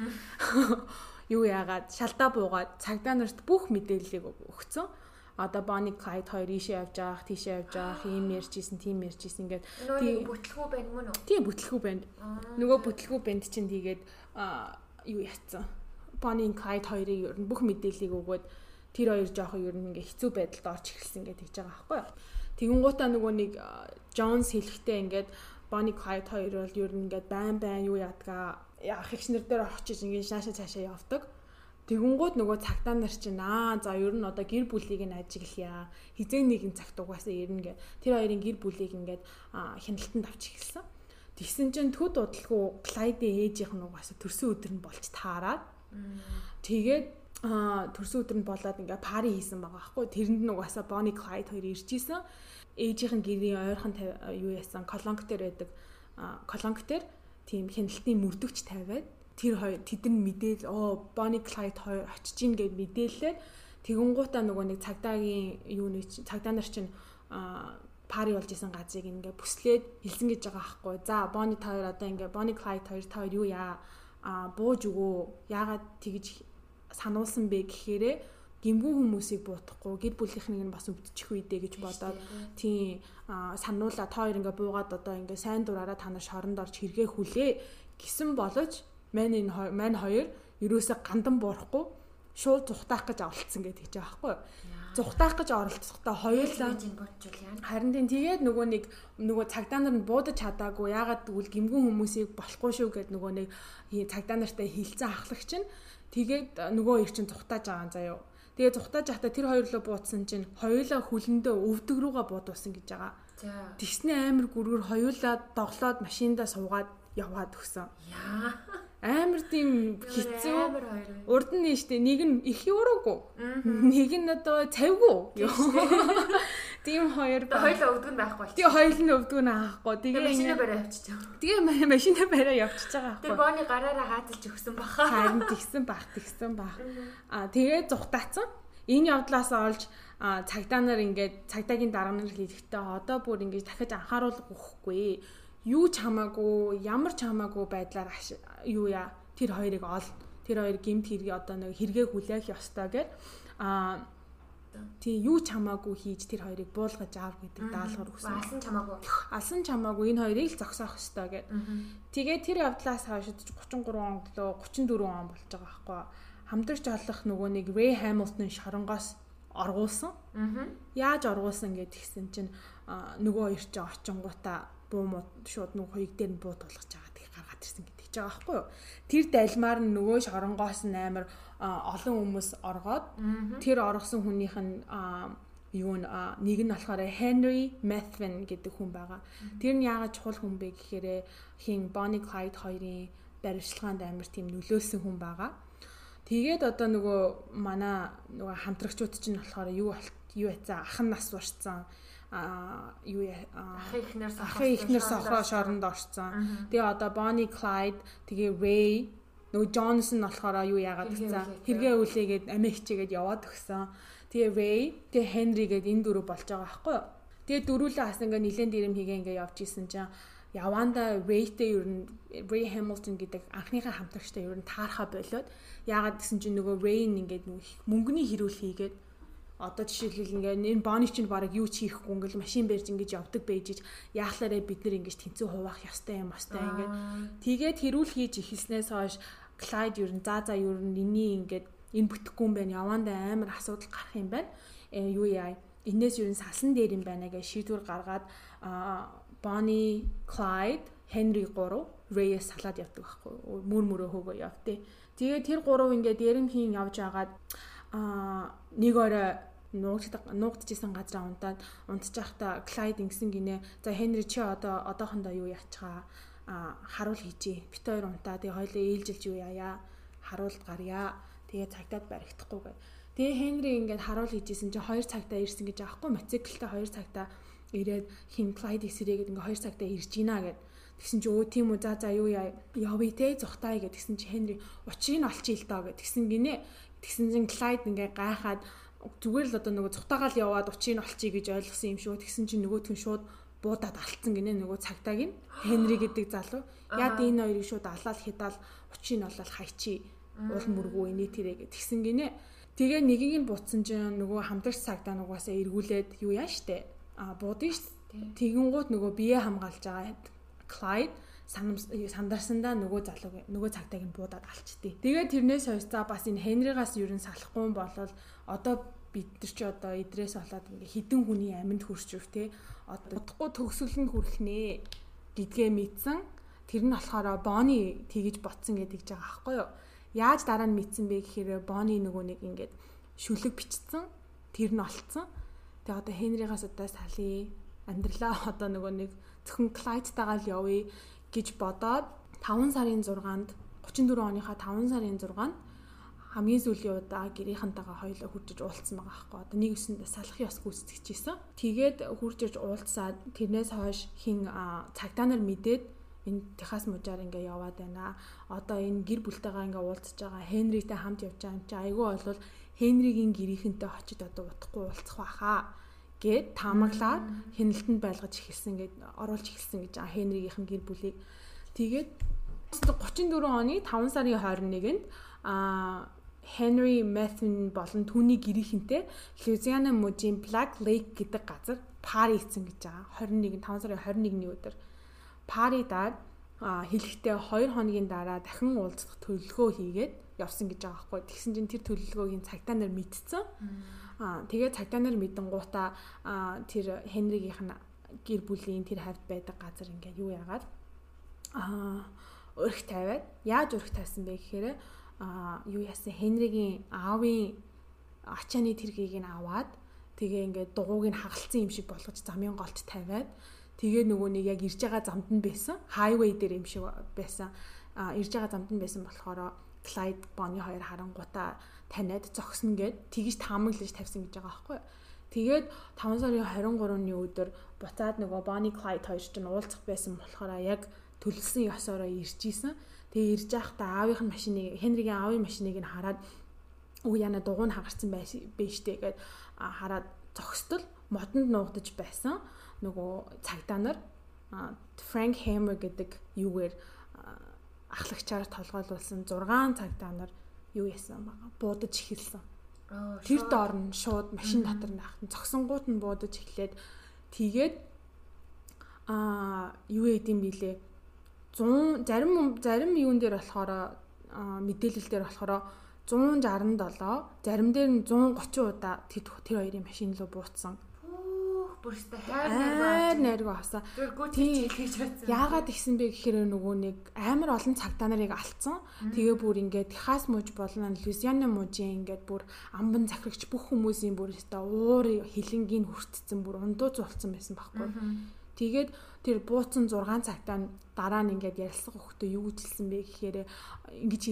юу яагаад? Шалтаа буугаад цагдаа нарт бүх мэдээллийг өгцөн. Одоо Bonnie Clyde хоёр ийшээ явж байгаа, тийшээ явж байгаа, ийм ярьжсэн, тийм ярьжсэн ингээд тийм бүтлгүй байна мөн үү? Тийм бүтлгүй байна. Нөгөө бүтлгүй банд чинь тийгээд юу яцсан. Bonnie Clyde хоёрын ер нь бүх мэдээллийг өгөөд тэр хоёр жоохон ер нь ингээ хэцүү байдалд орж эхэлсэн гэдэг тэгж байгаа байхгүй юу. Тэгэнгуутаа нөгөө нэг Jones хэлэхдээ ингээд Bonnie Clyde хоёр бол ер нь ингээд байн байн юу яадгаа ах ихснэр дээр очиж ингээд шаашаа цаашаа явдаг. Тэгэнгүүт нөгөө цагтаа нар чинь аа за ер нь одоо гэр бүлийг нь ажиглая. Хизээ нэгэн цагт угаасаа ирнэ гэ. Тэр хоёрын гэр бүлийг ингээд хяналтанд авч эхэлсэн. Тэгсэн чинь төд удалгүй Clyde-ийн ээжийнх нь угаасаа төрсөн өдөр нь болж таараад. Тэгээд а төрсөн өдөр нь болоод ингээ пари хийсэн байгаа байхгүй. Тэрэнд нь угаасаа Bonnie Clyde хоёр ирж исэн ээжийнх нь гэрийн ойрхон юу яасан? Колонк дээр байдаг. Колонк дээр тийм хяналтын мөрдөгч тавиад тэр хоёр тэдэн мэдээл оо Bonnie Clyde хоёр очиж ийн гэж мэдээлээ тэгэнгуутаа нөгөө нэг цагдаагийн юуны цагдаа нар чинь пари болж исэн газрыг ингээ бүслээд хэлсэн гэж байгаа байхгүй. За Bonnie та хоёр одоо ингээ Bonnie Clyde хоёр та хоёр юу яа? А бууж өгөө. Яагаад тэгж сануулсан бэ гэхээрээ гимгүү хүмүүсийг буутахгүй гэр бүлийнхнийг нь бас өвдчих үедээ гэж бодоод тийм сануулаа та хоёр ингээ буугаад одоо ингээ сайн дураараа та нар шоронд орж хэрэгээ хүлээ гисэн боловч мань энэ мань хоёр ерөөсө гандан буурахгүй шууд зүхтаах гэж оролцсон гэдэг ч аахгүй зүхтаах гэж оролцохдоо хоёулаа харин тийм тэгээд нөгөө нэг нөгөө цагдаа нар нь буудаж чадаагүй яагаад гэвэл гимгэн хүмүүсийг болохгүй шүү гэд нөгөө нэг цагдаа нартай хилцэн ахлагч нь Тэгээд нөгөө их чинь зүхтааж байгаа заяо. Тэгээ зүхтааж байхдаа тэр хоёр лөө буудсан чинь хоёулаа хүлэндээ өвдөг рүүгээ буудуулсан гэж байгаа. Тэгснэ амар гүргэр хоёулаа доглоод машиндаа суугаад яваад өгсөн. Яа. Амар тийм хэцүү. Урд нь штэ нэг нь их юуруугүй. Нэг нь одоо цавгүй. Тийм хоёр ба. Хоёлоо өвдгөн байхгүй болчих. Тэгээ хоёул нь өвдгөн аахгүй. Тэгээ машинаа барай явчихж байгаа. Тэгээ машинаа барай явчихж байгаа байхгүй. Тэгээ бооны гараараа хааталж өгсөн баха. Харин тэгсэн бах тэгсэн бах. Аа тэгээ зүхтаацсан. Энэ явдлаас олж цагдаа нар ингээд цагдаагийн дарга нар хэлэхдээ одоо бүр ингээд дахиж анхааруулга өгөхгүй. Юу ч хамаагүй, ямар ч хамаагүй байдлаар юу яа тэр хоёрыг ол. Тэр хоёр гимт хэрэг одоо нэг хэрэгээ хүлээх ёстой гэд аа Тий юу ч хамаагүй хийж тэр хоёрыг буулгаж аав гэдэг даалгавар өгсөн. Алсан чамаагүй. Алсан чамаагүй энэ хоёрыг л зогсоох ёстой гэд. Тэгээ тэр явдлаас хойш 33 он лөө 34 он болж байгаа байхгүй. Хамтарч олох нөгөө нэг Ray Hamilton шоронгоос оргуулсан. Яаж оргуулсан гэд тэгсэн чинь нөгөө хоёр ч очингуудаа буу муу шууд нөгөө хоёрыг дээр нь буу тулгаж байгаа тийг гаргаад ирсэн гэдэг ч байгаа байхгүй юу. Тэр дальмаар нь нөгөө шоронгоос нь амар олон хүмүүс оргоод тэр оргосон хүнийх нь юу нэг нь болохоор Henry Methvin гэдэг хүн байгаа. Тэр нь яагаад чухал хүн бэ гэхээр хин Bonnie Clyde хоёрын баримтлагаанд амар тийм нөлөөсөн хүн байгаа. Тэгээд одоо нөгөө манай нөгөө хамтрагчууд чинь болохоор юу юу яцаа ах нь нас урцсан а юу ах ихнэр ах ихнэр сохроо шоронд орцсон. Тэгээ одоо Bonnie Clyde тэгээ Ray нөгөө Джонсон болохоор юу яагаад гэсэн хэрэгээ үлээгээд амиа хичээгээд яваад өгсөн. Тэгээ Ray, тэгээ Henry гээд энэ дөрөв болж байгаа байхгүй юу? Тэгээ дөрүүлээ бас ингээ нилэн дэрэм хийгээ ингээ явж исэн чинь яванда Ray-тэй ер нь Ray Hamilton гэдэг анхныхаа хамтрагчтай ер нь таархаа болоод яагаад гэсэн чинь нөгөө Ray ингээд мөнгөний хэрүүл хийгээд одоо жишээлбэл ингээ энэ боны чинь баг юу ч хийхгүй ингээл машин барьж ингэж явдаг байжиж яахлаарэ бид нар ингэж тэнцүү хуваах ёстой юм бастай ингээд тэгээд хэрүүл хийж ихснээс хойш Clyde ер нь за за ер нь энэний ингээд энэ бүтэхгүй юм байна. Явандаа амар асуудал гарах юм байна. Э юу яа. Энээс ер нь салсан дээр юм байна гэж шийдвэр гаргаад Bonnie, Clyde, Henry 3 Ray-с салаад явдаг байхгүй. Мөр мөрөө хөөгөө явтыг. Тэгээ тэр гурав ингээд ярэмхийн явж агаад аа нэг орой нуугддаг нуугдчихсэн газраа унтаад унтчих та Clyde ингэсэн гинэ. За Henry чи одоо одоохондоо юу яачгаа харуул хийжээ. Бит хоёр унтаа тэгээ хоёлоо ээлжилж юу яая. Харуулт гарья. Тэгээ цагтаад баригдахгүй гэ. Тэгээ Хенри ингээд харуул хийжсэн чинь 2 цагтаа ирсэн гэж аахгүй мотоциклтай 2 цагтаа ирээд хин Клайд эсрэгээд ингээ 2 цагтаа ирж гинэ гэд. Тэгсэн чи өө тийм үү за за юу яа явъя те зүхтаа гэд тэгсэн чи Хенри учрыг нь олчих ил доо гэд тэгсэн гинэ. Тэгсэн чин Клайд ингээ гайхаад зүгээр л одоо нөгөө цухтаагаал яваад учрыг нь олчих гэж ойлгосон юм шүү. Тэгсэн чи нөгөөтгөн шууд буудаад алдсан гинэ нөгөө цагтааг нь Хенри гэдэг залуу. Яд энэ хоёрыг шууд алаал хядаал учийг нь олол хайчи уул мөргөө инээ тэрэг тэгсэн гинэ. Тэгээ нэгийг нь буцсан чинь нөгөө хамтарч цагтаа нугасаа эргүүлээд юу яа штэ? А буудын ш тэгэн гут нөгөө бие хамгаалж байгаа Clyde сандарсандаа нөгөө залуу нөгөө цагтааг нь буудаад алчтыг. Тэгээд тэрнээс хойш за бас энэ Хенригаас юу н салахгүй болол одоо бид нар ч одоо идрээс болоод ингээ хідэн хүний аминд хүрч өв те одохгүй төгсөл нь хүрэх нэ гэдгээ мэдсэн. Тэр нь болохоор Бони тэгж ботсон гэдэг байгаа аахгүй юу? Яаж дараа нь мэдсэн бэ гэхээр Бони нөгөө нэг ингээд шүлэг бичсэн. Тэр нь олцсон. Тэгээ одоо Хенригаас удаа салъя. Амьдралаа одоо нөгөө нэг зөвхөн Клайдтайгаа л явъя гэж бодоод 5 сарын 6-нд 34 оныхаа 5 сарын 6-нд хамгийн сүүлийн удаа гэрийнхэнтэйгээ хоёулаа хурж иж уулзсан байгаа байхгүй. Одоо нэг өсөнд салахын ёс гүйцэтгэжсэн. Тэгээд хурж иж уулзсаад тэрнээс хойш хин цагдаа нар мэдээд энэ Техас мужаар ингээ яваад байна. Одоо энэ гэр бүлтэйгээ ингээ уулзж байгаа Хенритэй хамт явж байгаа юм чи айгүй болвол Хенригийн гэрийнхэнтэй очиж одоо утахгүй уулзах байхаа гэд таамаглаад хяналтанд байлгаж эхэлсэн гэд оруулж эхэлсэн гэж Хенригийнхэн гэр бүлийг. Тэгээд 34 оны 5 сарын 21-нд а Henry Mathen болон түүний гэрийнхэнтэй Louisiana мужийн Black Lake гэдэг газар пари хийсэн гэж байгаа. 21 5 сарын 21-ний өдөр паридад хэлэхдээ 2 хоногийн дараа дахин уулзах төлөвлөгөө хийгээд явсан гэж байгаа байхгүй. Тэгсэн чинь тэр төлөвлөгөөгийн цагтаа нар мэдсэн. Аа тэгээ цагтаа нар мэдэн гутаа тэр Хенригийнх нь гэр бүлийн тэр хавьд байдаг газар ингээд юу яагаад? Аа өрх тавиад. Яаж өрх тавьсан бэ гэхээр а юу яасан? Хенригийн аавын ачааны тэргийг нь аваад тэгээ ингээд дугууг нь хагалцсан юм шиг болгож замын голд тавиад тэгээ нөгөө нэг яг ирж байгаа замд нь байсан хайвей дээр юм шиг байсан. А ирж байгаа замд нь байсан болохоор Clyde Bonnie хоёр харангуудаа таниад зогсно гэд тэгж таамаглаж тавьсан гэж байгаа байхгүй Тэгээд 5 сарын 23-ны өдөр буцаад нөгөө Bonnie Clyde хоёр ч уулзах байсан болохоор яг төлөлсөн ёсороо ирж исэн. Тэгээ ирж байхдаа аавынх нь машиныг Хенригийн аавын машиныг нь хараад уу яна дугуй нь хагарсан байж штэ гэд хараад зогсдол модонд нуугдаж байсан нөгөө цагдаа нар Frank Hammer гэдэг юугээр ахлагчаар толгойлуулсан 6 цагдаа нар юу яасан байгаа буудаж эхэлсэн. Тэр доор нь шууд машин дотор нь ахын зогсонгууд нь буудаж эхлээд тэгээд аа юу яд юм билээ 100 зарим зарим юун дээр болохоор мэдээлэл дээр болохоор 167 зарим дээр нь 130 удаа тэр хоёрын машин руу буутсан. Бүрстэ хайр найргаа хасаа. Яагаад ихсэн бэ гэхээр нөгөө нэг амар олон цагтаа нарыг алдсан. Тэгээ бүр ингээд Техас мужи болон Луизиана мужийн ингээд бүр амбан захирагч бүх хүмүүсийн бүр өстой уур хилэнгийн хүртцэн бүр ундуу зулцсан байсан байхгүй. Тэгээд тэр бууцсан 6 цагтаа дараа нь ингээд ярилцсан хөхтөө юу гэж хэлсэн бэ гэхээр ингэж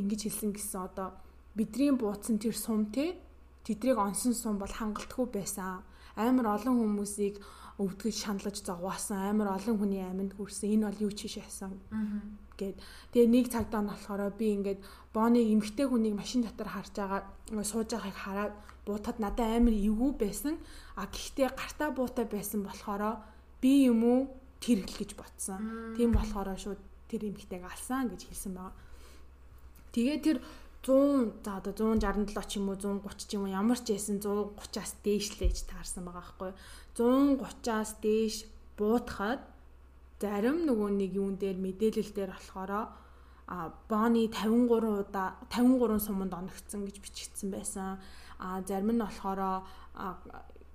ингэж хэлсэн гэсэн одоо бидний бууцсан тэр сум те тэдрийг онсон сум бол хангалтгүй байсан. Амар олон хүмүүсийг өвдгөж шаналж зовоосон амар олон хүний аминд хүрсэн. Энэ бол юу ч байсан. гэд. Тэгээ нэг цагдаа нь болохоор би ингээд Боныг эмгтэй хүнийг машин дотор харж байгаа сууж байгааг хараад буутаад надад амар эвгүй байсан. А гэхдээ гартаа буутай байсан болохоор би юм уу тэр хэл гэж ботсон. Тийм болохоор шууд тэр эмгтэйг алсан гэж хэлсэн байгаа. Тэгээ тэр 100 за одоо 167 ч юм уу 130 ч юм уу ямар ч байсан 130-аас дээшлээж таарсан байгаа байхгүй 130-аас дээш буутахад зарим нөгөө нэг юун дээр мэдээлэл дээр болохоор а Бони 53 удаа 53 суманд оногдсон гэж бичигдсэн байсан. А зарим нь болохоор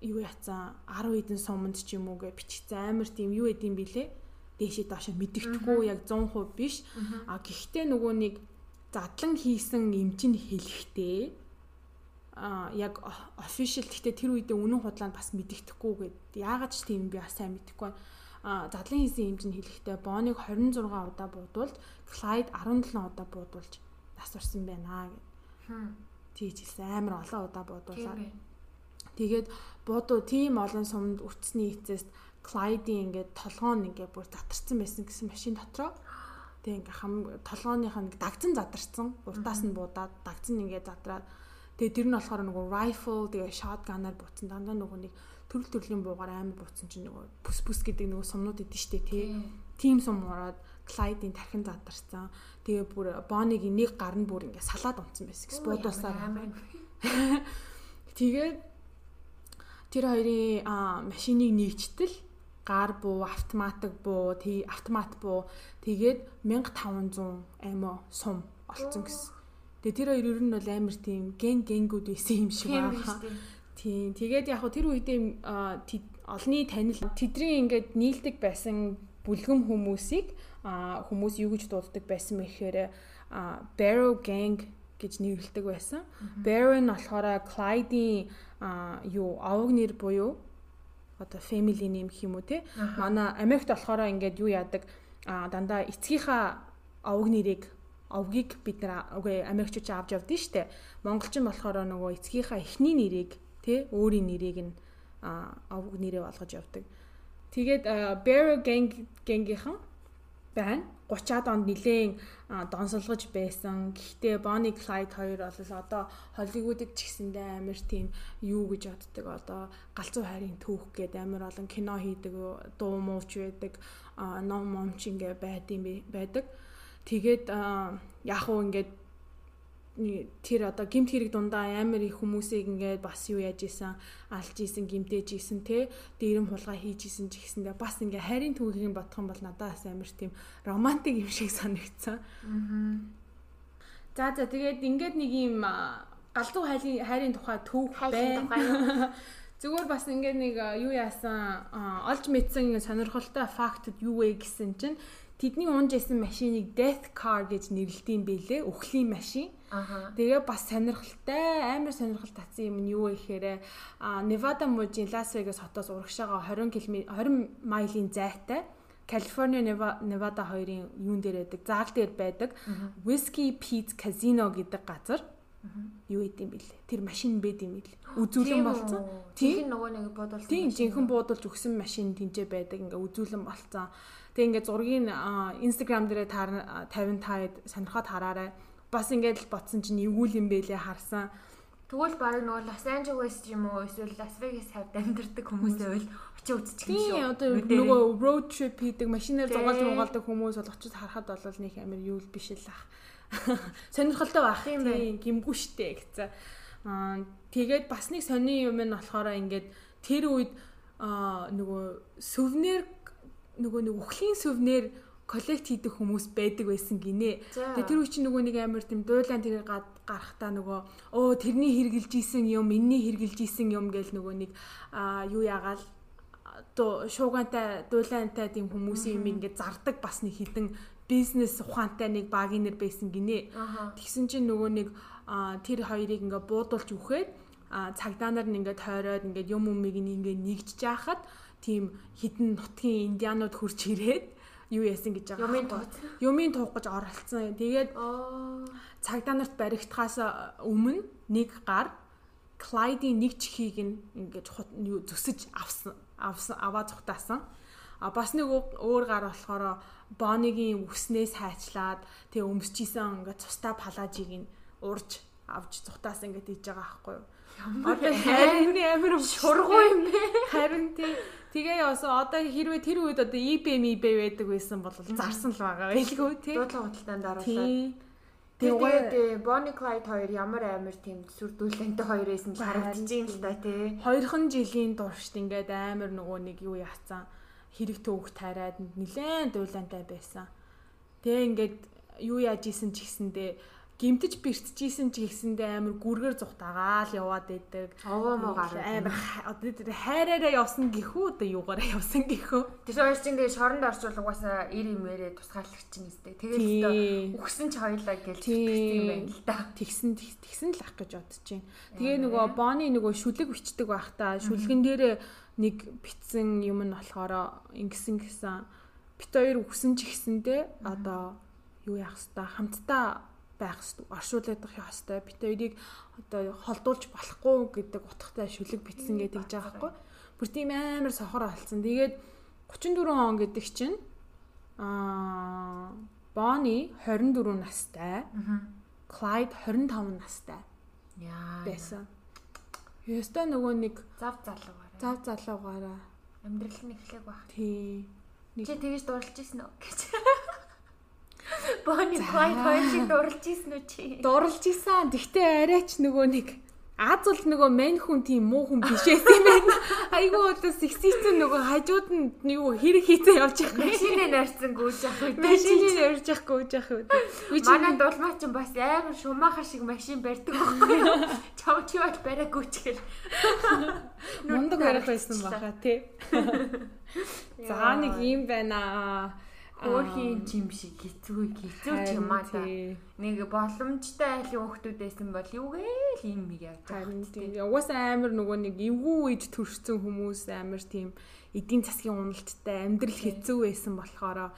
юу яцсан 10 хэдэн суманд ч юм уу гэж бичсэн амар тийм юу эдийн билээ дээшээ доошо мэдэгдэхгүй яг 100% биш. А гэхдээ нөгөө нэг задлан хийсэн эмчин хэлэхдээ а яг official гэхдээ тэр үедээ үнэн худлаанд бас мэдэгдэхгүй гэд яагаад ч тийм би бас сайн мэдэхгүй а задлан хийсэн эмчин хэлэхдээ Боныг 26 удаа буудуулж Clyde 17 удаа буудуулж нас урсан байна гэд. Тийж хэлсэн амар олон удаа буудуулаад. Тэгээд буудуу тийм олон сумд үрцсний эцэст Clyde-ийн ингээд толгоон ингээд бүр затарсан байсан гэсэн машин дотроо. Тэг ингээ хам толгооных нь дагцсан задарсан. Уртаас нь буудаад дагцсан ингээ задраад тэгээ тэр нь болохоор нөгөө rifle тэгээ shotgun-аар буцсан дандаа нөгөө нэг төрөл төрлийн буугаар амар буцсан чинь нөгөө бүс бүс гэдэг нөгөө сумнууд идэв штэ тий. Тим сум ороод Clyde-ийн тархин задарсан. Тэгээ бүр Bonnie-гийн нэг гар нь бүр ингээ салаад унтсан байсан гэсэн буудуулсаар. Тэгээд тэр хоёрын машиныг нэгжтэл гар буу, автоматик буу, тий автомат буу тэгээд 1500 аймаа сум олцсон гэсэн. Тэгээ тэр хоёр ер нь бол амар тийм ген генгүүд байсан юм шиг байна. Тийм. Тэгээд яг хөө тэр үедээ олны танил тэдний ингээд нийлдэг байсан бүлгэм хүмүүсийг хүмүүс юу гэж дууддаг байсан бэ гэхээр Barrow Gang гэж нэрлэдэг байсан. Barrow нь болохоор Clyde-ийн юу овог нэр буюу одоо family name гэх юм уу те. Манай Америкт болохоор ингээд юу яадаг дандаа эцгийнхаа овог нэрийг овгийг бид нар үгүй Америкчууд авч явдсан шүү дээ. Монголчин болохоор нөгөө эцгийнхаа эхний нэрийг тэ өөрийн нэрийг нь овог нэрээ болгож явдаг. Тэгээд Barrow Gang гангийнхан байна. 30-аад онд нилээн донсолгож байсан. Гэхдээ Bonnie Clyde хоёр бол одоо Холливуудад ч гэсэндээ амар тийм юу гэж боддог. Одоо галзуу хайрын түүх гэдэг амар олон кино хийдэг, дуу мууч байдаг, ном момч ингээ байдсан байдаг. Тэгээд яг уу ингээд тэр одоо гимт хэрэг дундаа амар их хүмүүсийг ингээд бас юу яаж исэн алж исэн гимтэж исэн те дээрэм хулгай хийж исэн ч гэсэндээ бас ингээд хайрын түүхийг бодох юм бол надаас амар тийм романтик юм шиг санагдсан. Аа. За за тэгээд ингээд нэг юм галзуу хайрын хайрын тухай түүх байна. Зүгээр бас ингээд нэг юу яасан олж мэдсэн сонирхолтой фактд юу вэ гэсэн чинь тэдний унж исэн машиныг death car гэж нэрлэдэм байлээ. Үхлийн машин. Тэгээ бас сонирхолтой амар сонирхол татсан юм нь юу вэ гэхээр Невада мужийн Лас Вегас хотоос урагшаага 20 км 20 милийн зайтай Калифорни Невада хоёрын юун дээр байдаг заал дээр байдаг Whiskey Pete Casino гэдэг газар юу идэм бэлээ. Тэр машин бэд юм бэл. Үзүүлэн болцсон. Тийм нөгөө нэг буудалж. Тийм жинхэнэ буудалж өгсөн машин тэнцээ байдаг. Ингээ үзүүлэн болцсон. Тэгээ ингээ зургийг Instagram дээрээ 50 таад сонирхоод хараарай бас ингээд л ботсон чинь эвгүй юм бэлээ харсан. Тэгвэл баг нөгөө Лос Анжелес юм уу эсвэл Лас Вегас хавьд амьдардаг хүмүүсээ бол очиж үзчих юм шүү. Тийм одоо нөгөө road trip хийдэг машинаар зугаалж муугаалдаг хүмүүс бол очиж харахад бол нэг амар юу л биш л ах. Сонирхолтой байх юм байна. Гимгүү штэ гэсэн. Аа тэгээд бас нэг сони юм нь болохоор ингээд тэр үед аа нөгөө сүвнэр нөгөө нэг үхлийн сүвнэр коллект хийдэг хүмүүс байдаг байсан гинэ. Тэгээ тэр үе чинь нөгөө нэг амар тийм дуулаан тэрийг гарахтаа нөгөө оо тэрний хэрглэж исэн юм, энэний хэрглэж исэн юм гэж нөгөө нэг аа юу ягаал то шуугантай дуулаантай тийм хүмүүсийн юм ингээд зардаг бас нэг хідэн бизнес ухаантай нэг багийн нэр байсан гинэ. Тэгсэн чинь нөгөө нэг тэр хоёрыг ингээд буудуулж үхээд цагдаа нар нь ингээд тойроод ингээд юм умыг ингээд нэгж жаахад тийм хідэн нутгийн индианууд хурж ирээд юу яасан гэж байгаа. Юмын тууц. Юмын туух гэж оролцсон. Тэгээд цагдаа нарт баригдахаас өмнө нэг гар Клайдийн нэг чихийг ингээд зүсэж авсан авсан аваа зүхтаасан. А бас нэг өөр гар болохоор Бонигийн үснээс хайчлаад тэгээ өмсчихсэн ингээд цустаа палажийг нь урж авч зүхтаасан ингээд хийж байгаа байхгүй юу? Одоо харин амар шургуу юм бэ? Харин тий Тэгээ яасан одоо хэрвээ тэр үед одоо IBM eBay байдаг байсан бол зарсан л байгаа байлгүй тий. Дуудлага худалдаанд оруулаад. Тэгээд Bonnie Clyde хоёр ямар амар тийм сүрдүүлэнтэй хоёр байсан харагдаж байна л да тий. Хоёрхан жилийн туршид ингээд амар нөгөө нэг юу яатсан хэрэг төвөх тараад нилээн дуулантай байсан. Тэгээ ингээд юу яаж исэн ч гэсэндээ гимтэж бэртжижсэн ч гэсэндээ амар гүргэр зүхтагаал яваад байдаг. Овоо могаар амар одоо тэр хайраараа явсан гэхүү одоо юугаараа явсан гэхүү. Тэр хоёр чинь тэгээ шоронд орчвол угаасаа ир имээрээ тусгаалагч чинь нэстэй. Тэгээд өгсөн ч хоёлаа гэж тэгсэн юм байна л да. Тэгсэн тэгсэн л ах гэж бодож байна. Тэгээ нөгөө Бони нөгөө шүлэг бичдэг байх та. Шүлгэн дээр нэг битсэн юм нь болохоор ингэсэн гэсэн бит хоёр өгсөн ч гэсэндээ одоо юу яах вэ хамтдаа байх оршуулдаг ёстой. Бид хоёрыг одоо холдуулж болохгүй гэдэг утгатай шүлэг битсэн гэдэг жаа байхгүй. Бүр тийм амар сохор олцсон. Тэгээд 34 он гэдэг чинь аа Бони 24 настай. Клайд 25 настай. Яа. Байсан. Ястай нөгөө нэг зав залуугаараа. Зав залуугаараа амьдрал нь эхлэх баг. Тий. Чи тэгэж дурлж ирсэн үү гэж. Bonnie Clyde хоёр шиг дурлж исэн үү чи? Дурлж исэн. Гэхдээ арайч нөгөө нэг Аз бол нөгөө мэн хүн тийм муу хүн биш байсан юм байна. Айгуу одоо сексистэн нөгөө хажууд нь юу хэрэг хийцээ явж байгаа. Машиныг нарцсан гүйж явах үү? Машиныг нарж явах гүйж явах үү? Манай дулмаа ч бас амар шумахар шиг машин барьдаг байхгүй юу? Чам чи бол бариа гүйчихэл. Мундаг барих байсан баха тий. За нэг юм байна. Хөөрхийн чим шиг хэцүү хэцүү ч юм аа та. Нэг боломжтой айлын хүмүүсд байсан бол юугээл юм яг харин тийм. Угаасаа амар нөгөө нэг эвгүй үед төрсэн хүмүүс амар тийм эдийн засгийн уналттай амьдрал хэцүү байсан болохоор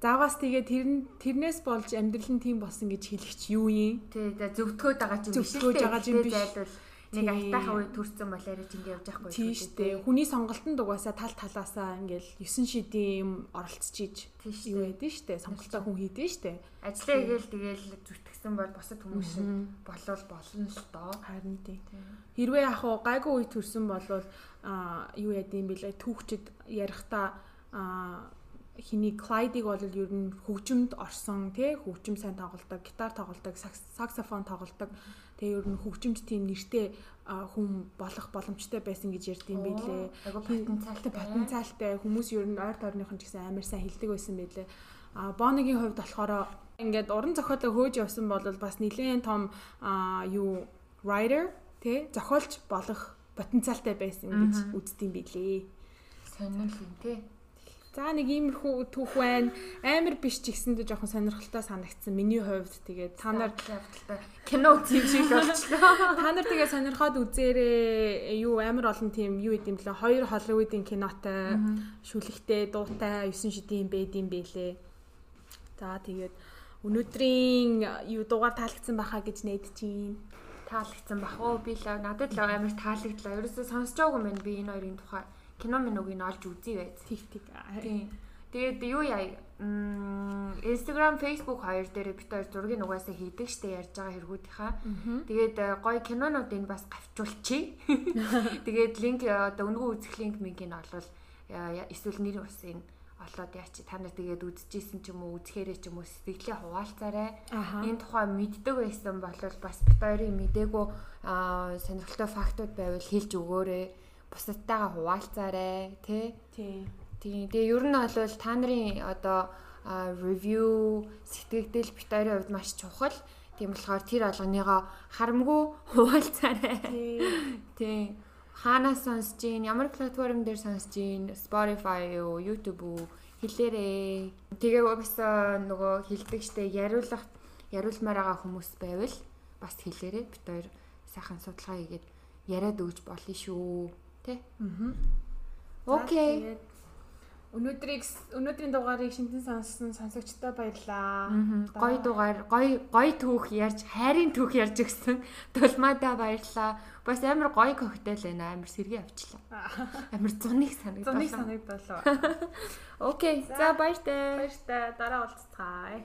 Заагаас тэгээ тэр тэрнээс болж амьдрал нь тийм болсон гэж хэлэх чи юу юм? Тий, зөвтгөөд байгаа чинь биш. Зөвтгөөд байгаа чинь биш. Зайлвал нэг айтаахан үе төрсэн бол арай чинь явж байхгүй тийм шүү дээ. Хүний сонголтонд угаасаа тал талаасаа ингээл 9 шидийн юм оролцчихийж юу яд нь шүү дээ. Сонголтоо хүн хийдэн шүү дээ. Ажлаа хийгээл тэгээл зүтгэсэн бол босод хүмүүс шиг болвол болно л доо. Харин тийм. Хэрвээ яг хуу гайгүй үе төрсэн болвол а юу яд юм бэлээ түүхчд ярихдаа а хиний Клайдыг бол ер нь хөгжимд орсон тий хөгжим сайн тоглодог, гитар тоглодог, саксофон тоглодог. Тэгээ ер нь хөгжимд тийм нэртэй хүн болох боломжтой байсан гэж ярьдсан байлээ. Потенциалтай потенциалтай хүмүүс ер нь ойр дорныхон ч гэсэн амар сайн хилдэг байсан байлээ. А Боногийн хувьд болохоор ингээд уран зохиолоо хөөж явсан бол бас нэлээд том юу writer тий зохиолч болох потенциалтай байсан гэж үздэг юм билээ. Сонирхол юм тий. За нэг иймэрхүү түүх байна. Амар биш ч гэсэндээ жоохон сонирхолтой санагдсан. Миний хувьд тэгээд та нар кино үзэх шиг болчихлоо. Та нар тэгээд сонирхоод үзээрээ юу амар олон тийм юу идэм блэ? Хоёр Холливуудын кинотой, шүлэгтэй, дуутай, 9 шидийн байд юм бэлээ. За тэгээд өнөөдрийн юу дугаар таалагдсан баха гэж найдаж байна. Таалагдсан бах уу? Би л надад л амар таалагдлаа. Ерөөсөө сонсож байгаагүй юм би энэ хоёрын тухай кино минь үгийг олж үзье байц. Тик. Тийм. Тэгээд юу яа Instagram, Facebook хоёр дээр бид хоёр зургийг угаасаа хийдэг штэ ярьж байгаа хэрэгүүдийнхаа. Тэгээд э, гоё кинонуудыг бас гавчуулчих. Тэгээд линк э, одоо өнгөө үзэх линк нь олвол э, эсвэл нэр бас энэ олоод яач та нар тэгээд үзчихсэн ч юм уу үзэхээрээ ч юм уу сэтгэлээ хуваалцаарай. Энэ тухай мэддэг байсан бол бас бид хоёрын мдээгүй сонирхолтой фактууд байвал хэлж өгөөрэй бусадтайгаа хуваалцаарай тий. Тий. Тийм. Тэгээ ер нь бол та нарын одоо ревю сэтгэгдэл бит хоёрын хувьд маш чухал. Тийм болохоор тэр алганыгаа харамгүй хуваалцаарай. Тийм. Хаанаас сонсож гин, ямар платформ дээр сонсож гин, Spotify юу, YouTube үү хэлээрээ. Тэгээ бас нөгөө хилдэг штэ яриулах яриулмаар байгаа хүмүүс байвал бас хэлээрээ бит хоёр сайхан судалгаа хийгээд яриад өгч болно шүү. Тэ? Аа. Окей. Өнөөдрийг өнөөдрийн дугаарыг шинтэн сонссон сонсогчдод баярлаа. Гой дугаар, гой гой түүх ярьж, хайрын түүх ярьж өгсөн тулмаадаа баярлаа. Бас амар гой коктейл байна. Амар сэргээ авчлаа. Амар зуныг санагдав. Зуныг санагдав. Окей. За баяртай. Баяртай. Дараа уулзцгаая.